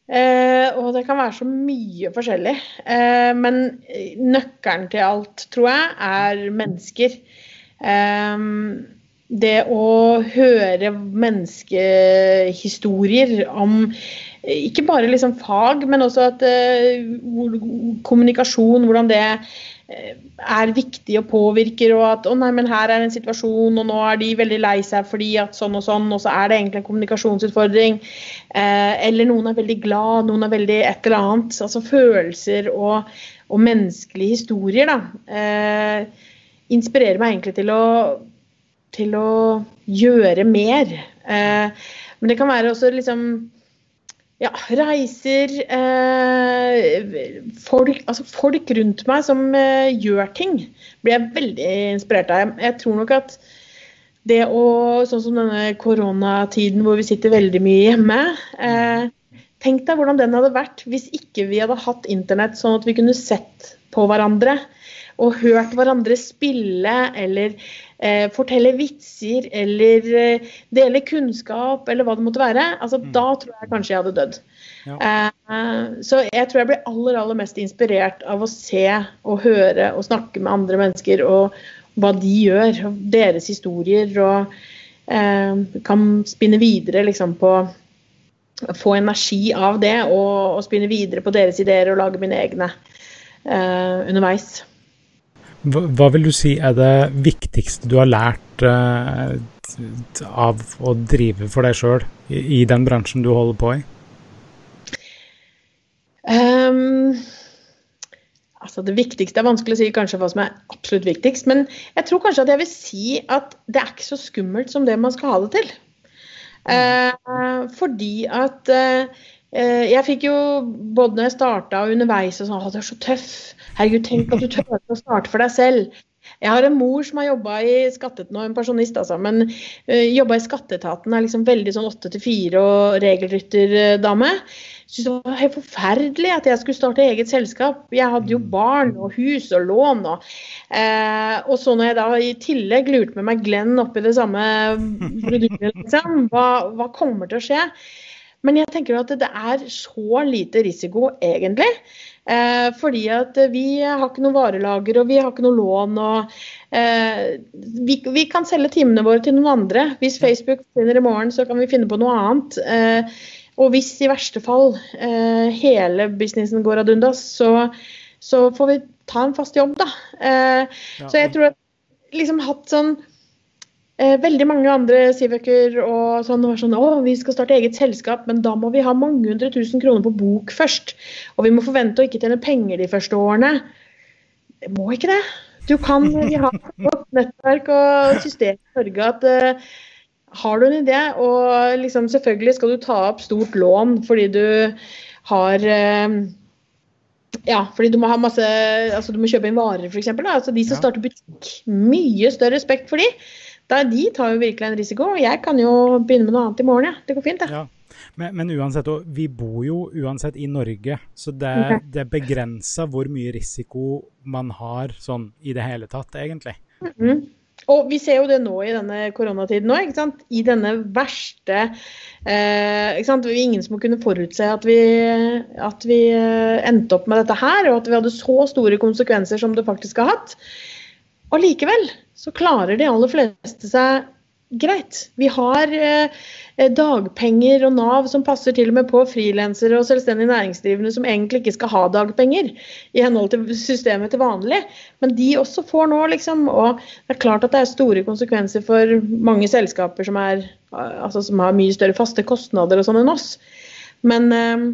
Eh, og det kan være så mye forskjellig. Eh, men nøkkelen til alt, tror jeg, er mennesker. Eh, det å høre menneskehistorier om ikke bare liksom fag, men også at eh, kommunikasjon, hvordan det uh, er viktig og påvirker, og at å nei, men her er en situasjon, og nå er de veldig lei seg fordi at sånn og sånn, og så er det egentlig en kommunikasjonsutfordring. Uh, eller noen er veldig glad, noen er veldig et eller annet. Altså følelser og, og menneskelige historier, da. Inspirerer meg egentlig til å, til å gjøre mer. Men det kan være også liksom ja, reiser eh, folk, altså folk, rundt meg som eh, gjør ting, blir jeg veldig inspirert av. Jeg, tror nok at det å Sånn som denne koronatiden hvor vi sitter veldig mye hjemme. Eh, tenk deg hvordan den hadde vært hvis ikke vi hadde hatt internett sånn at vi kunne sett på hverandre og hørt hverandre spille eller eh, fortelle vitser eller eh, dele kunnskap eller hva det måtte være, altså, mm. da tror jeg kanskje jeg hadde dødd. Ja. Eh, så jeg tror jeg blir aller, aller mest inspirert av å se og høre og snakke med andre mennesker og hva de gjør, deres historier, og eh, kan spinne videre liksom på få energi av det og, og, spinne videre på deres ideer og lage mine egne eh, underveis. Hva vil du si er det viktigste du har lært uh, av å drive for deg sjøl i, i, den bransjen du holder på i? Um, altså Det viktigste er vanskelig å si kanskje hva som er absolutt viktigst. Men jeg tror kanskje at jeg vil si at det er ikke så skummelt som det man skal ha det til. Uh, fordi at uh, jeg fikk jo både når jeg starta og underveis og sånn Å, du er så tøff. Herregud, tenk at du tør å starte for deg selv. Jeg har en mor som har jobba i skattet nå, en pensjonist altså, men uh, jobba i skatteetaten, er liksom veldig sånn åtte til fire og regelrytterdame. Syns det var helt forferdelig at jeg skulle starte eget selskap. Jeg hadde jo barn og hus og lån. Og, uh, og så når jeg da i tillegg lurte med meg Glenn oppi det samme produktet, liksom, hva, hva kommer til å skje? Men jeg tenker at det er så lite risiko, egentlig. Eh, fordi at vi har ikke noe varelager og vi har ikke noe lån. og eh, vi, vi, kan selge timene våre til noen andre. Hvis Facebook finner i morgen, så kan vi finne på noe annet. Eh, og hvis i verste fall eh, hele businessen går ad undas, så, så, får vi ta en fast jobb, da. Eh. Så jeg tror at liksom hatt sånn veldig mange andre Sivøker og sånn var sånn å, vi skal starte eget selskap, men da må vi ha mange hundre tusen kroner på bok først. Og vi må forvente å ikke tjene penger de første årene. Det må ikke det. Du kan, Vi har et godt nettverk og system i Norge at uh, har du en idé, og liksom selvfølgelig skal du ta opp stort lån fordi du har uh, ja, fordi du må ha masse altså du må kjøpe inn varer, f.eks. Altså de som starter butikk. Mye større respekt for de. Da, de tar jo virkelig en risiko. og Jeg kan jo begynne med noe annet i morgen, ja. Det går fint, det. Ja. Men, men, uansett, vi bor jo uansett i Norge, så det, okay. det begrensa hvor mye risiko man har sånn i det hele tatt, egentlig. Mm -hmm. Og vi ser jo det nå i denne koronatiden òg, ikke sant? I denne verste eh, ikke sant? Det var ingen som kunne forutse at vi, at vi eh, endte opp med dette her, og at vi hadde så store konsekvenser som det faktisk har hatt. Og likevel så klarer de aller fleste seg greit. Vi har eh, dagpenger og Nav som passer til og med på frilansere og selvstendig næringsdrivende som egentlig ikke skal ha dagpenger i henhold til systemet til vanlig. Men de også får nå, liksom. Og det er klart at det er store konsekvenser for mange selskaper som, er, altså, som har mye større faste kostnader og sånn enn oss. Men eh,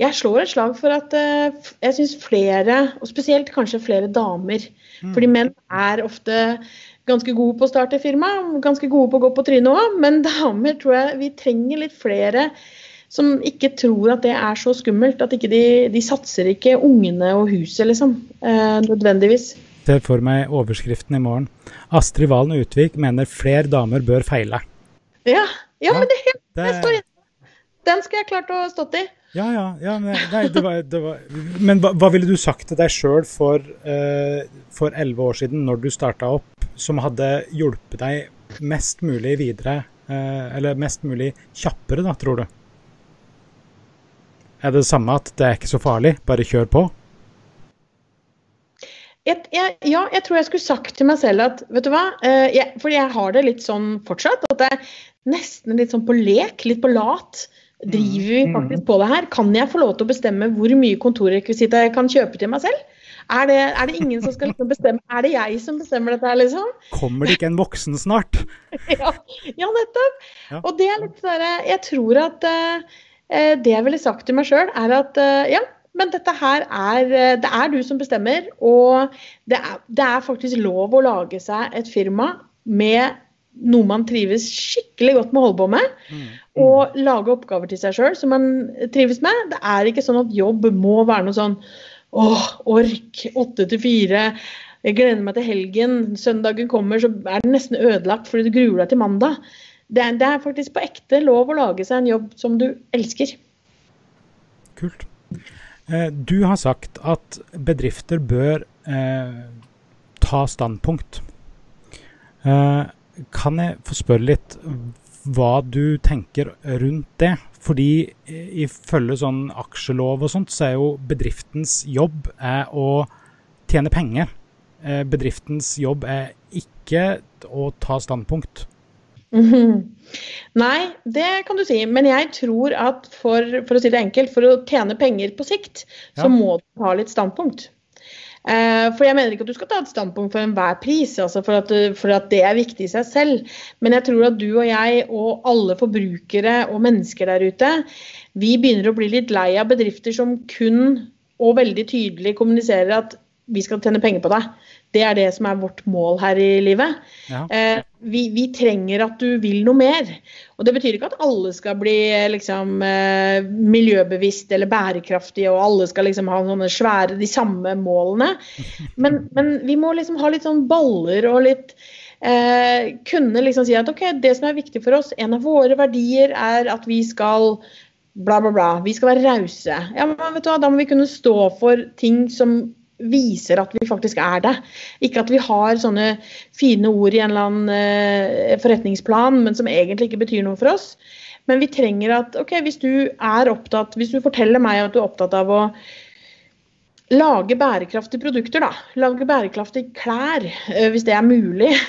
jeg slår et slag for at uh, jeg syns flere, og spesielt kanskje flere damer mm. Fordi menn er ofte ganske gode på å starte firma, ganske gode på å gå på trynet òg, men damer tror jeg vi trenger litt flere som ikke tror at det er så skummelt. At ikke de, de satser ikke ungene og huset, liksom. Uh, nødvendigvis. Ser for meg overskriften i morgen. Astrid Valen Utvik mener flere damer bør feile. Ja, ja, ja men det, det... står Den skal jeg klart å stått i. Ja, ja. ja nei, det var, det var, men hva, hva, ville du sagt til deg sjøl for uh, elleve år siden, når du starta opp, som hadde hjulpet deg mest mulig videre, uh, eller mest mulig kjappere, da, tror du? Er det det samme at det er ikke så farlig, bare kjør på? Jeg, jeg, ja, jeg tror jeg skulle sagt til meg selv at vet du hva, uh, jeg, for jeg har det litt sånn fortsatt. At er nesten litt sånn på lek, litt på lat. Driver vi mm. faktisk på det her? Kan jeg få lov til å bestemme hvor mye kontorrekvisitter jeg kan kjøpe til meg selv? Er det, er det, ingen som skal liksom bestemme Er det jeg som bestemmer dette her, liksom? Kommer det ikke en voksen snart? ja, ja, nettopp. Ja. Og det er litt sånn Jeg tror at uh, det jeg ville sagt til meg sjøl, er at uh, ja, men dette her er Det er du som bestemmer. Og det er, det er faktisk lov å lage seg et firma med noe man trives skikkelig godt med å holde på med. Mm. Og lage oppgaver til seg sjøl som man trives med. Det er ikke sånn at jobb må være noe sånn åh, ork, åtte til fire. Jeg gleder meg til helgen. Søndagen kommer, så er den nesten ødelagt fordi du gruer deg til mandag. Det er, det er, faktisk på ekte lov å lage seg en jobb som du elsker. Kult. Eh, du har sagt at bedrifter bør eh, ta standpunkt. Eh, kan jeg få spørre litt hva du tenker rundt det? Fordi ifølge sånn aksjelov og sånt, så er jo bedriftens jobb er å tjene penger. Eh, bedriftens jobb er ikke å ta standpunkt. Mm -hmm. Nei, det kan du si. Men jeg tror at for, for å si det enkelt, for å tjene penger på sikt, ja. så må du ha litt standpunkt. Eh, for jeg mener ikke at du skal ta et standpunkt for enhver pris, altså for, at, for, at, det er viktig i seg selv. Men jeg tror at du og jeg og alle forbrukere og mennesker der ute, vi begynner å bli litt lei av bedrifter som kun og veldig tydelig kommuniserer at vi skal tjene penger på deg. Det er det som er vårt mål her i livet. Ja. Eh, vi, vi, trenger at du vil noe mer. Og Det betyr ikke at alle skal bli liksom, eh, miljøbevisst eller bærekraftige, og alle skal liksom ha sånne svære, de samme målene. Men, men vi må liksom ha litt sånn baller og litt eh, Kunne liksom si at ok, det som er viktig for oss, en av våre verdier er at vi skal bla, bla, bla. Vi skal være rause. Ja, men vet du hva, da må vi kunne stå for ting som viser at vi faktisk er det. Ikke at vi har sånne fine ord i en eller annen uh, forretningsplan, men som egentlig ikke betyr noe for oss. Men vi trenger at ok, hvis du er opptatt, hvis du forteller meg at du er opptatt av å lage bærekraftige produkter, da. Lage bærekraftige klær, eh, hvis det er mulig.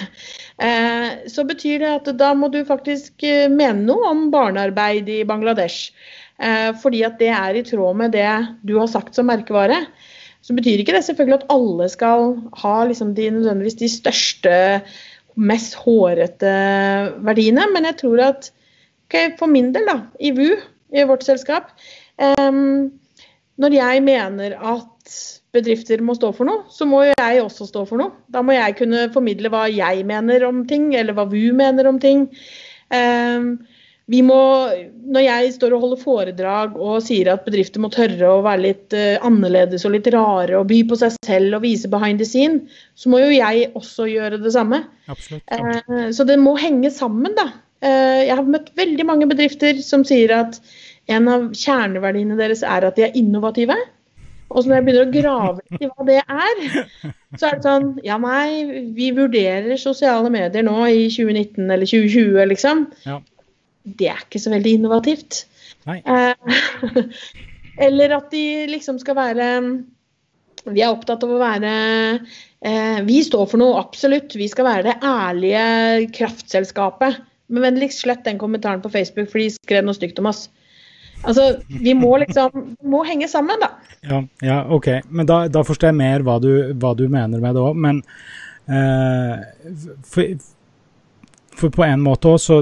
Eh, så betyr det at da må du faktisk eh, mene noe om barnearbeid i Bangladesh. Fordi at det er i tråd med det du har sagt som merkevare. Så betyr ikke det selvfølgelig at alle skal ha liksom de, nødvendigvis de største, mest hårete verdiene, men jeg tror at okay, for min del, da, i VU, i vårt selskap, um, når jeg mener at bedrifter må stå for noe, så må jeg også stå for noe. Da må jeg kunne formidle hva jeg mener om ting, eller hva VU mener om ting. Um, må, når jeg står og holder foredrag og sier at bedrifter må tørre å være litt uh, annerledes og litt rare og by på seg selv og vise behind the scene, så må jo jeg også gjøre det samme. Absolutt. Uh, så det må henge sammen, da. Uh, jeg har møtt veldig mange bedrifter som sier at en av kjerneverdiene deres er at de er innovative. Og så når jeg begynner å grave litt i hva det er, så er det sånn Ja, nei, vi vurderer sosiale medier nå i 2019 eller 2020, liksom. Ja. Det er ikke så veldig innovativt. Eh, eller at de liksom skal være Vi er opptatt av å være eh, Vi står for noe, absolutt. Vi skal være det ærlige kraftselskapet. Men vennligst slett den kommentaren på Facebook, for de skrev noe stygt om oss. Altså, vi må liksom må henge sammen, da. Ja, ja OK. Men da, da, forstår jeg mer hva du, hva du mener med det òg. Men eh, for, for, på en måte òg, så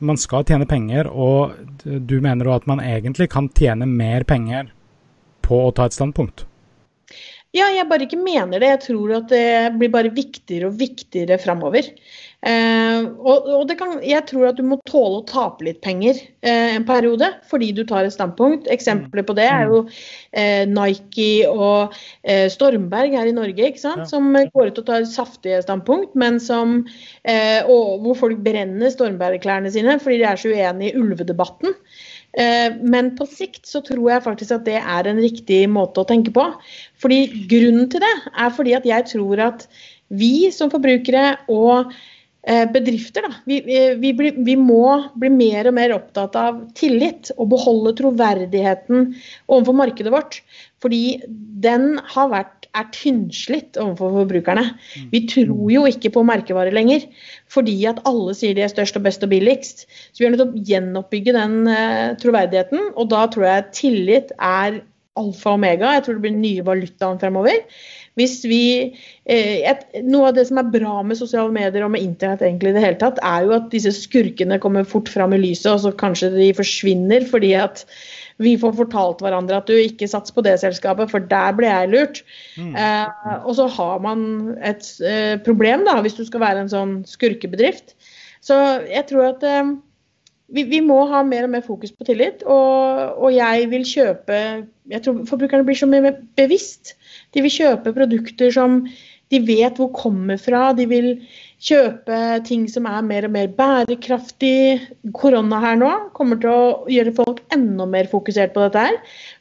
Man skal tjene penger, og du mener at man egentlig kan tjene mer penger på å ta et standpunkt? Ja, jeg bare ikke mener det. Jeg tror at det blir bare viktigere og viktigere framover. Eh, og, og kan, jeg tror at du må tåle å tape litt penger eh, en periode fordi du tar et standpunkt. Eksempler på det er jo eh, Nike og eh, Stormberg her i Norge, ikke sant? Som går ut og tar saftige standpunkt, men som, eh, og, hvor folk brenner Stormberg-klærne sine fordi de er så uenige i ulvedebatten. Men på sikt så tror jeg faktisk at det er en riktig måte å tenke på. Fordi Grunnen til det er fordi at jeg tror at vi som forbrukere og bedrifter. Da. Vi, vi, vi, vi, må bli mer og mer opptatt av tillit og beholde troverdigheten overfor markedet vårt. Fordi den har vært, er tynnslitt overfor forbrukerne. Vi tror jo ikke på merkevarer lenger, fordi at alle sier de er størst og best og billigst. Så vi er nødt til å gjenoppbygge den uh, troverdigheten, og da tror jeg tillit er alfa og omega. Jeg tror det blir den nye valutaen fremover. Hvis vi, eh, et, noe av det som er bra med sosiale medier og med internett, egentlig i det hele tatt, er jo at disse skurkene kommer fort fram i lyset, og så kanskje de forsvinner fordi at vi får fortalt hverandre at du ikke sats på det selskapet, for der ble jeg lurt. Mm. Eh, og så har man et eh, problem da, hvis du skal være en sånn skurkebedrift. Så jeg tror at eh, vi, vi, må ha mer og mer fokus på tillit. Og, og, jeg vil kjøpe Jeg tror forbrukerne blir så mye mer bevisst de vil kjøpe produkter som de vet hvor kommer fra. De vil kjøpe ting som er mer og mer bærekraftig. Korona her nå kommer til å gjøre folk enda mer fokusert på dette her.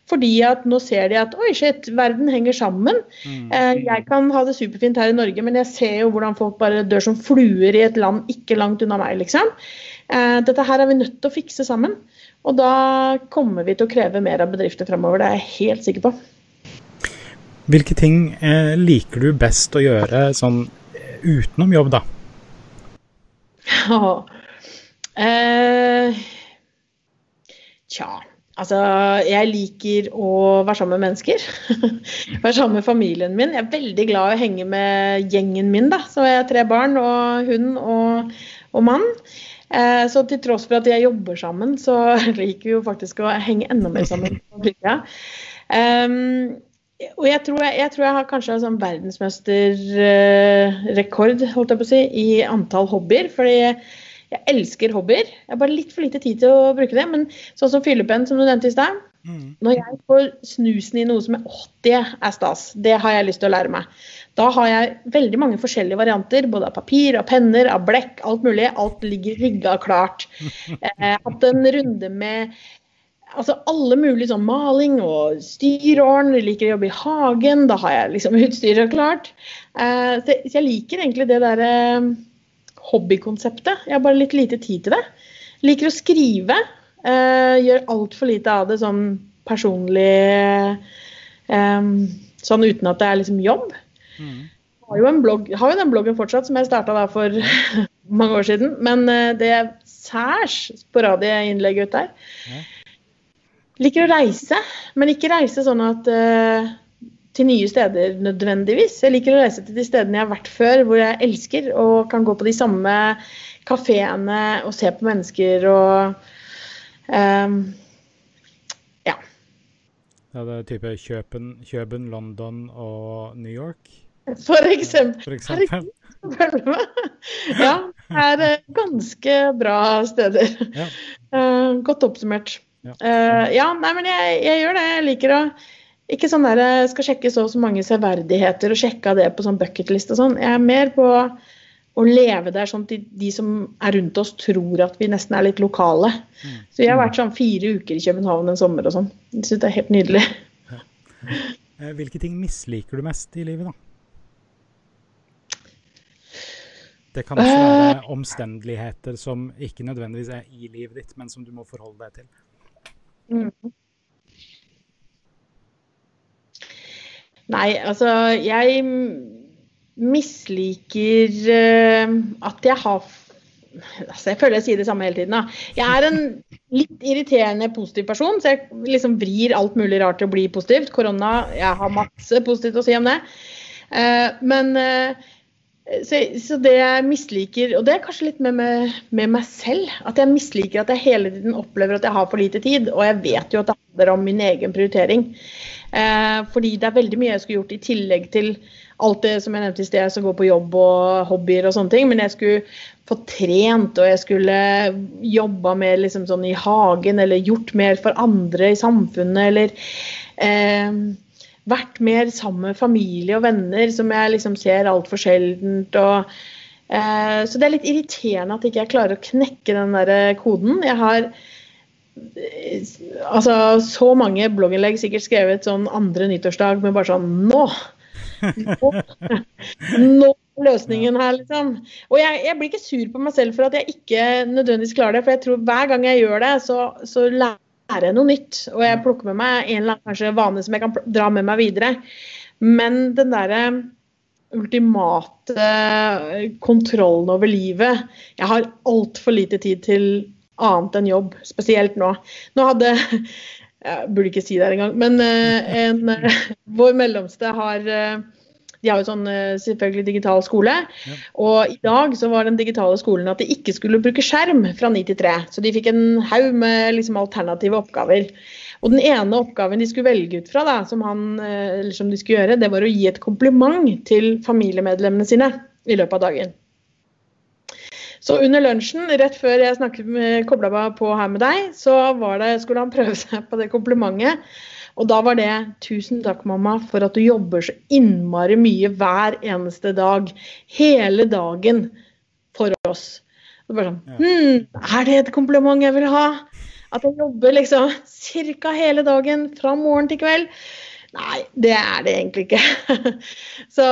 Fordi at nå ser de at oi, shit, verden henger sammen. Mm. Eh, jeg kan ha det superfint her i Norge, men jeg ser jo hvordan folk bare dør som fluer i et land ikke langt unna meg, liksom. Eh, dette her er vi nødt til å fikse sammen. Og da kommer vi til å kreve mer av bedrifter fremover, det er jeg helt sikker på. Hvilke ting eh, liker du best å gjøre sånn eh, utenom jobb, da? Oh. eh, Tja. Altså, jeg liker å være sammen med mennesker. være sammen med familien min. Jeg er veldig glad i å henge med gjengen min, da. Så jeg har tre barn og hund og, og mann. Eh, så til tross for at jeg jobber sammen, så liker vi jo faktisk å henge enda mer sammen. Um, og jeg tror jeg, jeg tror jeg, har kanskje en sånn verdensmesterrekord holdt jeg på å si, i antall hobbyer. Fordi jeg elsker hobbyer. Jeg har bare litt for lite tid til å bruke det. Men sånn som fyllepenn, som du nevnte i stad. Mm. Når jeg får snusen i noe som er åh, det er stas. Det har jeg lyst til å lære meg. Da har jeg veldig mange forskjellige varianter. Både av papir, av penner, av blekk, alt mulig. Alt ligger rigga klart. Eh, hatt en runde med altså alle mulige sånn maling og styråren. Jeg liker å jobbe i hagen. Da har jeg liksom utstyret klart. Eh, så jeg liker egentlig det derre eh, hobbykonseptet. Jeg har bare litt lite tid til det. Liker å skrive. Uh, gjør altfor lite av det sånn personlig um, Sånn uten at det er liksom jobb. Mm. Har jo, en blogg, har jo den bloggen fortsatt, som jeg starta for mange år siden. Men uh, det er særs sporadige innlegg ut der. Mm. Liker å reise, men ikke reise sånn at uh, til nye steder nødvendigvis. Jeg liker å reise til de stedene jeg har vært før, hvor jeg elsker og kan gå på de samme kafeene og se på mennesker og um, Ja. Ja, det er type Kjøpen, Kjøben, London og New York? For eksempel. For eksempel. ja, det er eh, ganske bra steder. Ja. Uh, godt oppsummert. Ja. Uh, ja, nei, men jeg, jeg, gjør det. Jeg liker å ikke sånn der jeg skal sjekke så og så mange severdigheter og sjekke av det på sånn bucketlist og sånn. Jeg er mer på å leve der sånn at de, de, som er rundt oss, tror at vi nesten er litt lokale. Mm. Så jeg har vært sånn fire uker i København en sommer og sånn. Jeg syns det er helt nydelig. Ja. Eh, hvilke ting misliker du mest i livet, da? Det kan også være uh, omstendigheter som ikke nødvendigvis er i livet ditt, men som du må forholde deg til. Mm. Nei, altså jeg misliker uh, at jeg har altså Jeg føler jeg sier det samme hele tiden. Da. Jeg er en litt irriterende positiv person, så jeg liksom vrir alt mulig rart til å bli positivt. Korona, jeg har masse positivt å si om det. Uh, men uh, så, så, det jeg misliker, og det er kanskje litt med, med, med, meg selv, at jeg misliker at jeg hele tiden opplever at jeg har for lite tid. Og jeg vet jo at det handler om min egen prioritering. Eh, fordi det er veldig mye jeg skulle gjort i tillegg til alt det som jeg nevnte i sted, som går på jobb og hobbyer og sånne ting. Men jeg skulle få trent, og jeg skulle jobba mer liksom sånn i hagen, eller gjort mer for andre i samfunnet, eller eh, vært mer sammen med familie og venner, som jeg liksom ser altfor sjeldent. og eh, Så det er litt irriterende at ikke jeg klarer å knekke den der koden. Jeg har altså, så mange blogginnlegg sikkert skrevet sånn andre nyttårsdag med bare sånn! Nå, nå løsningen her, liksom. Og jeg, jeg, blir ikke sur på meg selv for at jeg ikke nødvendigvis klarer det. For jeg tror hver gang jeg gjør det, så, så lærer jeg noe nytt. Og jeg plukker med meg en eller annen vane som jeg kan dra med meg videre. Men den derre ultimate kontrollen over livet Jeg har altfor lite tid til annet enn jobb, spesielt nå. Nå hadde Jeg burde ikke si det her engang, men uh, en, uh, vår mellomste har uh, de har jo sånn selvfølgelig digital skole. Ja. Og i dag så var den digitale skolen at de ikke skulle bruke skjerm fra 9 til 3. Så de fikk en haug med liksom, alternative oppgaver. Og den ene oppgaven de skulle velge ut fra, da, som, han, som de skulle gjøre, det var å gi et kompliment til familiemedlemmene sine i løpet av dagen. Så under lunsjen, rett før jeg med, kobla meg på her med deg, så det, skulle han prøve seg på det komplimentet. Og da var det 'Tusen takk, mamma, for at du jobber så innmari mye hver eneste dag. Hele dagen for oss'. Og bare sånn hm, Er det et kompliment jeg vil ha? At jeg jobber liksom ca. hele dagen fra morgen til kveld? Nei, det er det egentlig ikke. så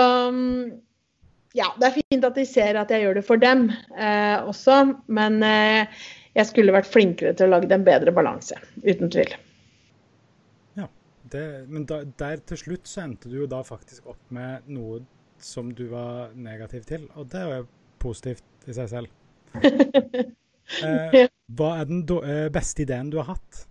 ja, det er fint at de ser at jeg gjør det for dem eh, også, men eh, jeg skulle vært flinkere til å lage en bedre balanse. Uten tvil. Ja, det, men da, der til slutt så endte du jo da faktisk opp med noe som du var negativ til, og det er jo positivt i seg selv. eh, hva er den eh, beste ideen du har hatt?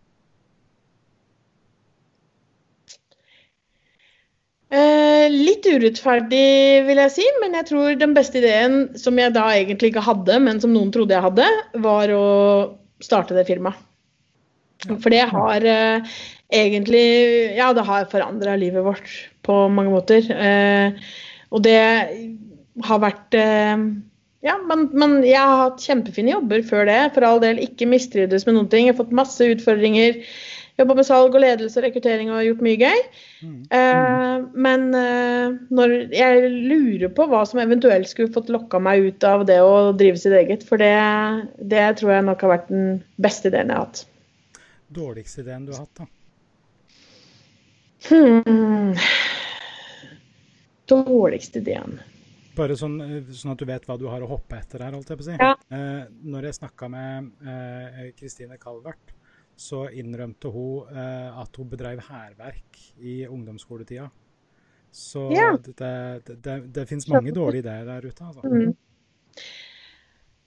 Eh, litt urettferdig, vil jeg si, men jeg tror den beste ideen, som jeg da egentlig ikke hadde, men som noen trodde jeg hadde, var å starte det firmaet. For det har eh, egentlig Ja, det har forandra livet vårt på mange måter. Eh, og det har vært eh, ja, men, men, jeg har hatt kjempefine jobber før det. For all del ikke mistrivdes med noen ting. Jeg har fått masse utfordringer. Jobba med salg og ledelse og rekruttering og gjort mye gøy. Mm. Eh, men eh, når jeg lurer på hva som eventuelt skulle fått lokka meg ut av det å drive sitt eget. For det, det tror jeg nok har vært den beste ideen jeg har hatt. Dårligste ideen du har hatt, da? Hmm. Dårligste ideen. bare sånn, sånn, at du vet hva du har å hoppe etter her, holdt jeg på å si. Ja. Eh, når jeg snakka med Kristine eh, Calvert, så innrømte hun eh, at hun bedrev hærverk i ungdomsskoletida. Så Ja. det, det, det, det finnes mange dårlige ideer der ute, altså. Mm.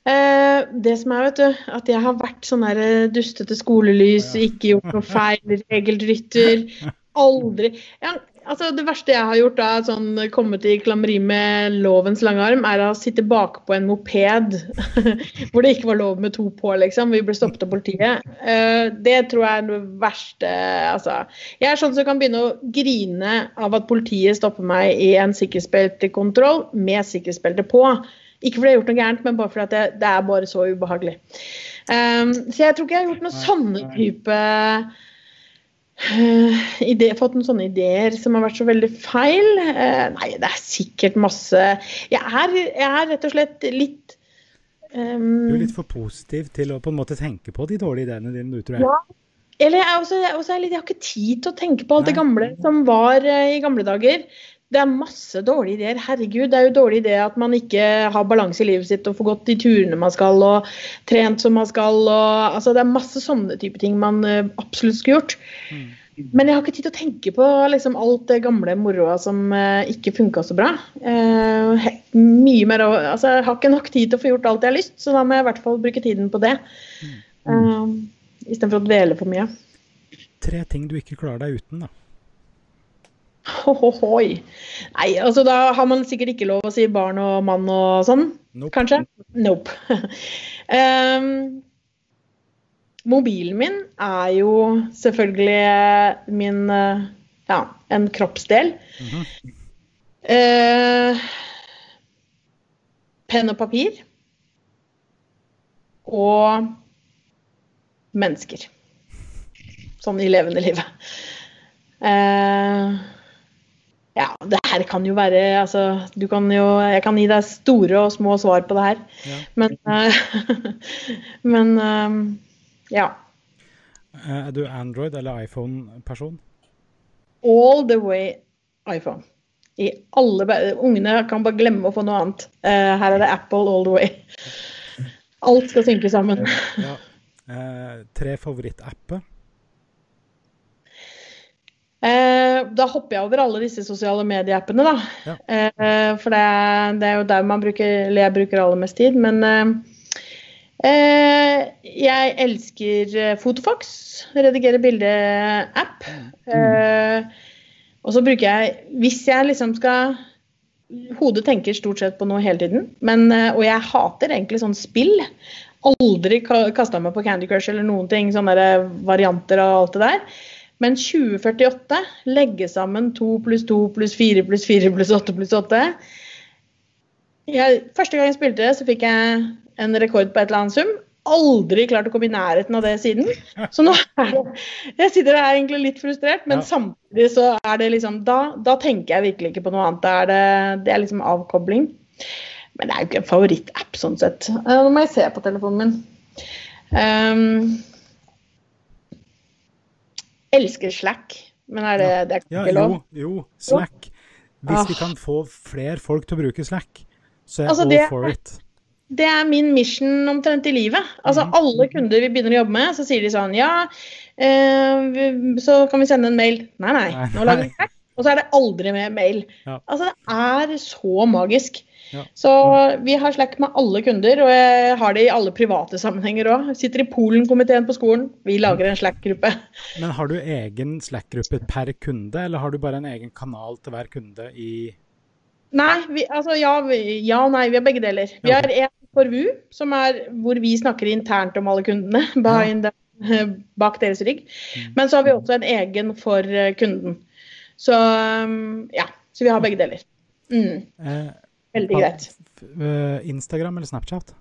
Eh, det som er, vet du, at jeg har vært sånn der eh, dustete skolelys, Ja. ikke gjort noe feil, regelrytter. Aldri ja, altså Det verste jeg har gjort, da, sånn kommet i klammeri med lovens lange arm, er å sitte bakpå en moped hvor det ikke var lov med to på, liksom. Vi ble stoppet av politiet. Eh, det tror jeg er det verste Altså. Jeg er sånn som kan begynne å grine av at politiet stopper meg i en sikkerhetsbeltekontroll med sikkerhetsbelte på. Ikke fordi jeg har gjort noe gærent, men bare fordi det, det er bare så ubehagelig. Um, så jeg tror ikke jeg har gjort noen sånne type uh, ide, Fått noen sånne ideer som har vært så veldig feil. Uh, nei, det er sikkert masse Jeg er, jeg er rett og slett litt um, Du er litt for positiv til å på en måte tenke på de dårlige ideene dine, du, tror jeg. Ja. Eller jeg, også, jeg, er også er litt, jeg har ikke tid til å tenke på alt det gamle som var uh, i gamle dager. Det er masse dårlige ideer. Herregud, det er jo dårlig idé at man ikke har balanse i livet sitt og får gått de turene man skal og trent som man skal. Og, altså, det er masse sånne type ting man eh, absolutt skulle gjort. Mm. Men jeg har ikke tid til å tenke på liksom, alt det gamle moroa som eh, ikke funka så bra. Eh, he- mye mer, altså, jeg har ikke nok tid til å få gjort alt jeg har lyst, så da må jeg i hvert fall bruke tiden på det. Um, Istedenfor å dvele for mye. Tre ting du ikke klarer deg uten, da. Hohohoi. Nei, altså da har man sikkert ikke lov å si barn og mann og sånn, Nope. kanskje? Nope. um, mobilen min er jo selvfølgelig min eh, ja, en kroppsdel. Mm -hmm. uh, penn og papir. Og mennesker. Sånn i levende livet. Eh, ja, det her kan jo være altså, du kan jo, Jeg kan gi deg store og små svar på det her. Ja. Men, eh, men eh, ja. Eh, Er du Android- eller iPhone-person? All the way iPhone. I alle, Ungene kan bare glemme å få noe annet. Uh, her er det Apple all the way. Alt skal synke sammen. Ja. Uh, tre favorittapper? Eh, da hopper jeg over alle disse sosiale medieappene, da. Ja. Eh, for det det er jo der man bruker, eller jeg bruker aller mest tid. Men eh, eh, jeg elsker Fotofox, redigere bilde-app. Eh, og så bruker jeg, hvis jeg liksom skal Hodet tenker stort sett på noe hele tiden, men, og jeg hater egentlig sånn spill. Aldri kasta meg på Candy Crush eller noen ting, sånne varianter og alt det der. Men 2048, legge sammen 2 pluss 2 pluss 4 pluss 4 pluss 8 pluss 8 jeg, Første gang jeg spilte det, så fikk jeg en rekord på et eller annet sum. Aldri klart å komme i nærheten av det siden. Så nå er det Jeg sitter her egentlig litt frustrert, men Ja. samtidig så er det liksom da, da tenker jeg virkelig ikke på noe annet. Da er det, det er liksom avkobling. Men det er jo ikke en favorittapp sånn sett. Nå må jeg se på telefonen min. Ehm, elsker Slack, men er det, det er Ja, ikke lov? jo, jo. Slack. Hvis vi kan få flere folk til å bruke Slack, så er jeg Altså, all det- for it. Det er min mission omtrent i livet. Altså Mhm. Alle kunder vi begynner å jobbe med, så sier de sånn Ja, eh, så kan vi sende en mail. Nei, nei. Nei, Nå lager vi Slack. Og så er det aldri mer mail. Ja. Altså Det er så magisk. Ja. Så vi har Slack med alle kunder, og jeg har det i alle private sammenhenger òg. Sitter i Polen-komiteen på skolen. Vi lager en Slack-gruppe. Men har du egen Slack-gruppe per kunde, eller har du bare en egen kanal til hver kunde i Nei, vi, altså ja, ja og nei. Vi har begge deler. Vi Ja. har en for VU, som er hvor vi snakker internt om alle kundene. Behind the, bak deres rygg. Mm. Men så har vi også en egen for eh, kunden. Så um, ja. Så vi har begge deler. Mm, eh, veldig greit. eh, Instagram eller Snapchat?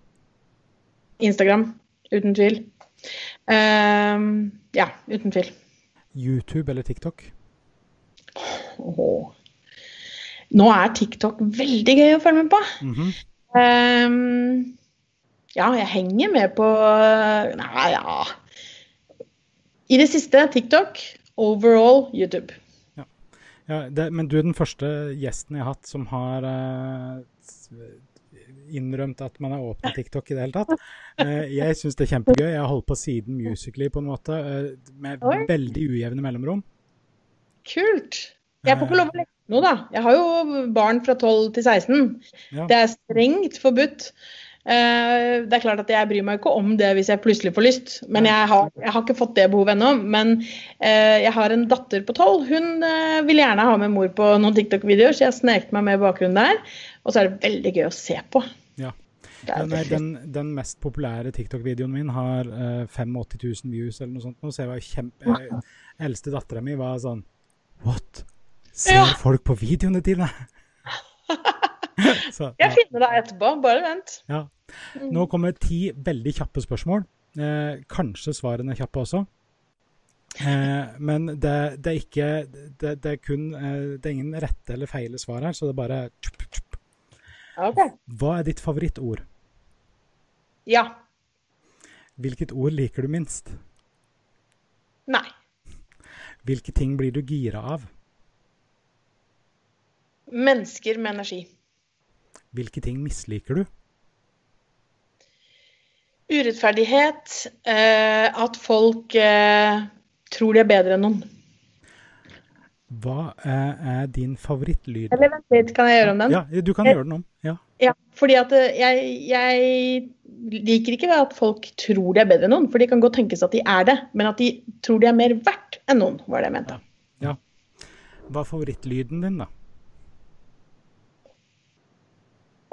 Instagram, uten tvil. Uh, ja, uten tvil. YouTube eller TikTok? Oh. Nå er TikTok veldig gøy å følge med på. Mm -hmm. um, ja, jeg henger med på Nei, ja. I det siste TikTok. Overall YouTube. Ja, det, men du er den første gjesten jeg har hatt som har uh, innrømt at man er åpen TikTok i det hele tatt. Uh, jeg syns det er kjempegøy. Jeg har holdt på siden Musically på en måte, uh, med Oi. veldig ujevne mellomrom. Kult. Jeg får ikke lov å legge noe, da. Jeg har jo barn fra 12 til 16. Ja. Det er strengt forbudt. Uh, det er klart at Jeg bryr meg ikke om det hvis jeg plutselig får lyst, men jeg har, jeg har ikke fått det behovet ennå. Men uh, jeg har en datter på tolv. Hun uh, vil gjerne ha med mor på noen TikTok-videoer, så jeg snekte meg med bakgrunnen der. Og så er det veldig gøy å se på. Ja. Den, den, den, mest populære TikTok-videoen min har 85 000 views eller noe sånt. Så jeg var kjempe... Eldste dattera mi var sånn What? Ser ja. folk på videoene dine? så, ja. Jeg finner deg etterpå, bare vent. Ja. Mm. Nå kommer ti veldig kjappe spørsmål. Eh, kanskje svarene er kjappe også. Eh, men det, det, er ikke det, det, er kun eh, Det er ingen rette eller feile svar her, så det er bare tjup, tjup. Okay. Hva er ditt favorittord? Ja. Hvilket ord liker du minst? Nei. Hvilke ting blir du gira av? Mennesker med energi. Hvilke ting misliker du? Urettferdighet. Eh, at folk eh, tror de er bedre enn noen. Hva er din favorittlyd? Eller vent litt, kan jeg gjøre om den? Ja, du kan gjøre den om. Ja. ja fordi at eh, jeg, jeg liker ikke at folk tror de er bedre enn noen, for de kan godt tenkes at de er det, men at de tror de er mer verdt enn noen, var det jeg mente. Ja. ja. Hva er favorittlyden din, da?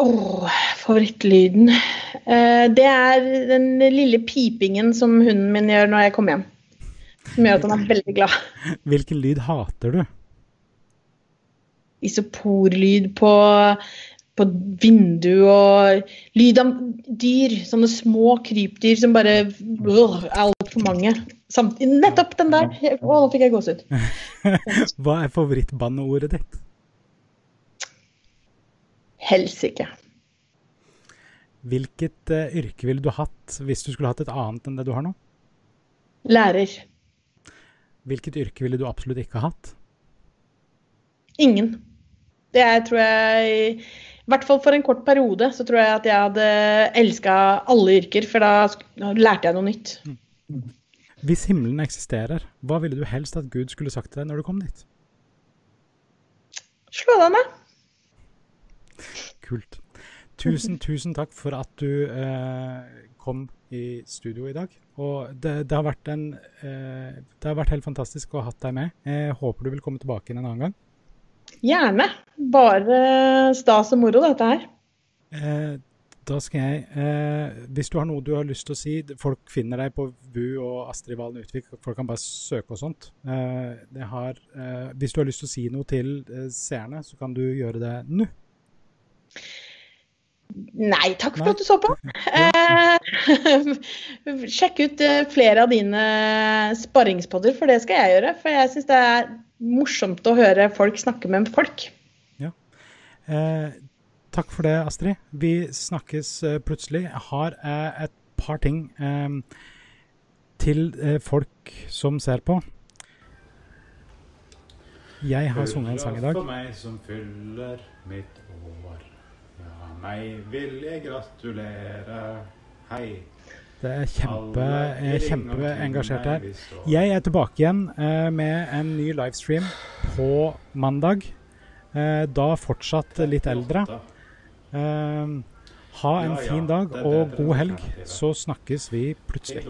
Oh, favorittlyden eh, Det er den lille pipingen som hunden min gjør når jeg kommer hjem. Som gjør at han er veldig glad. Hvilken lyd hater du? Isoporlyd på, på vindu og lyd av dyr. Sånne små krypdyr som bare øh, er altfor mange. Samt, nettopp den der! Å, nå fikk jeg gåsehud. Hva er favorittbanneordet ditt? Helsike. Hvilket uh, yrke ville du hatt hvis du skulle hatt et annet enn det du har nå? Lærer. Hvilket yrke ville du absolutt ikke hatt? Ingen. Det er, tror jeg I hvert fall for en kort periode så tror jeg at jeg hadde elska alle yrker, for da lærte jeg noe nytt. Mm. Hvis himmelen eksisterer, hva ville du helst at Gud skulle sagt til deg når du kom dit? Slå deg ned. Kult. Tusen, tusen takk for at du eh, kom i studio i dag. Og det, det, har vært en, eh, det har vært helt fantastisk å ha deg med. Jeg håper du vil komme tilbake inn en annen gang. Gjerne. Bare stas og moro, dette her. Eh, da skal jeg eh, Hvis du har noe du har lyst til å si Folk finner deg på VU og Astrid Valen Utvik. Folk kan bare søke og sånt. Eh, har, eh, hvis du har lyst til å si noe til seerne, så kan du gjøre det nå. Nei, takk for Nei. at du så på. Eh, sjekk ut eh, flere av dine sparringspodder, for det skal jeg gjøre. For jeg syns det er morsomt å høre folk snakke med folk. Ja. Eh, takk for det, Astrid. Vi snakkes eh, plutselig. Jeg har eh, et par ting eh, til folk som ser på. Jeg har sunget en sang i dag. For meg som fyller mitt år. Hei, vil jeg gratulere. Hei. Det er kjempe, kjempeengasjert her. Jeg er tilbake igjen eh, med en ny livestream på mandag. Eh, da fortsatt litt eldre. Eh, ha en fin dag og god helg, så snakkes vi plutselig.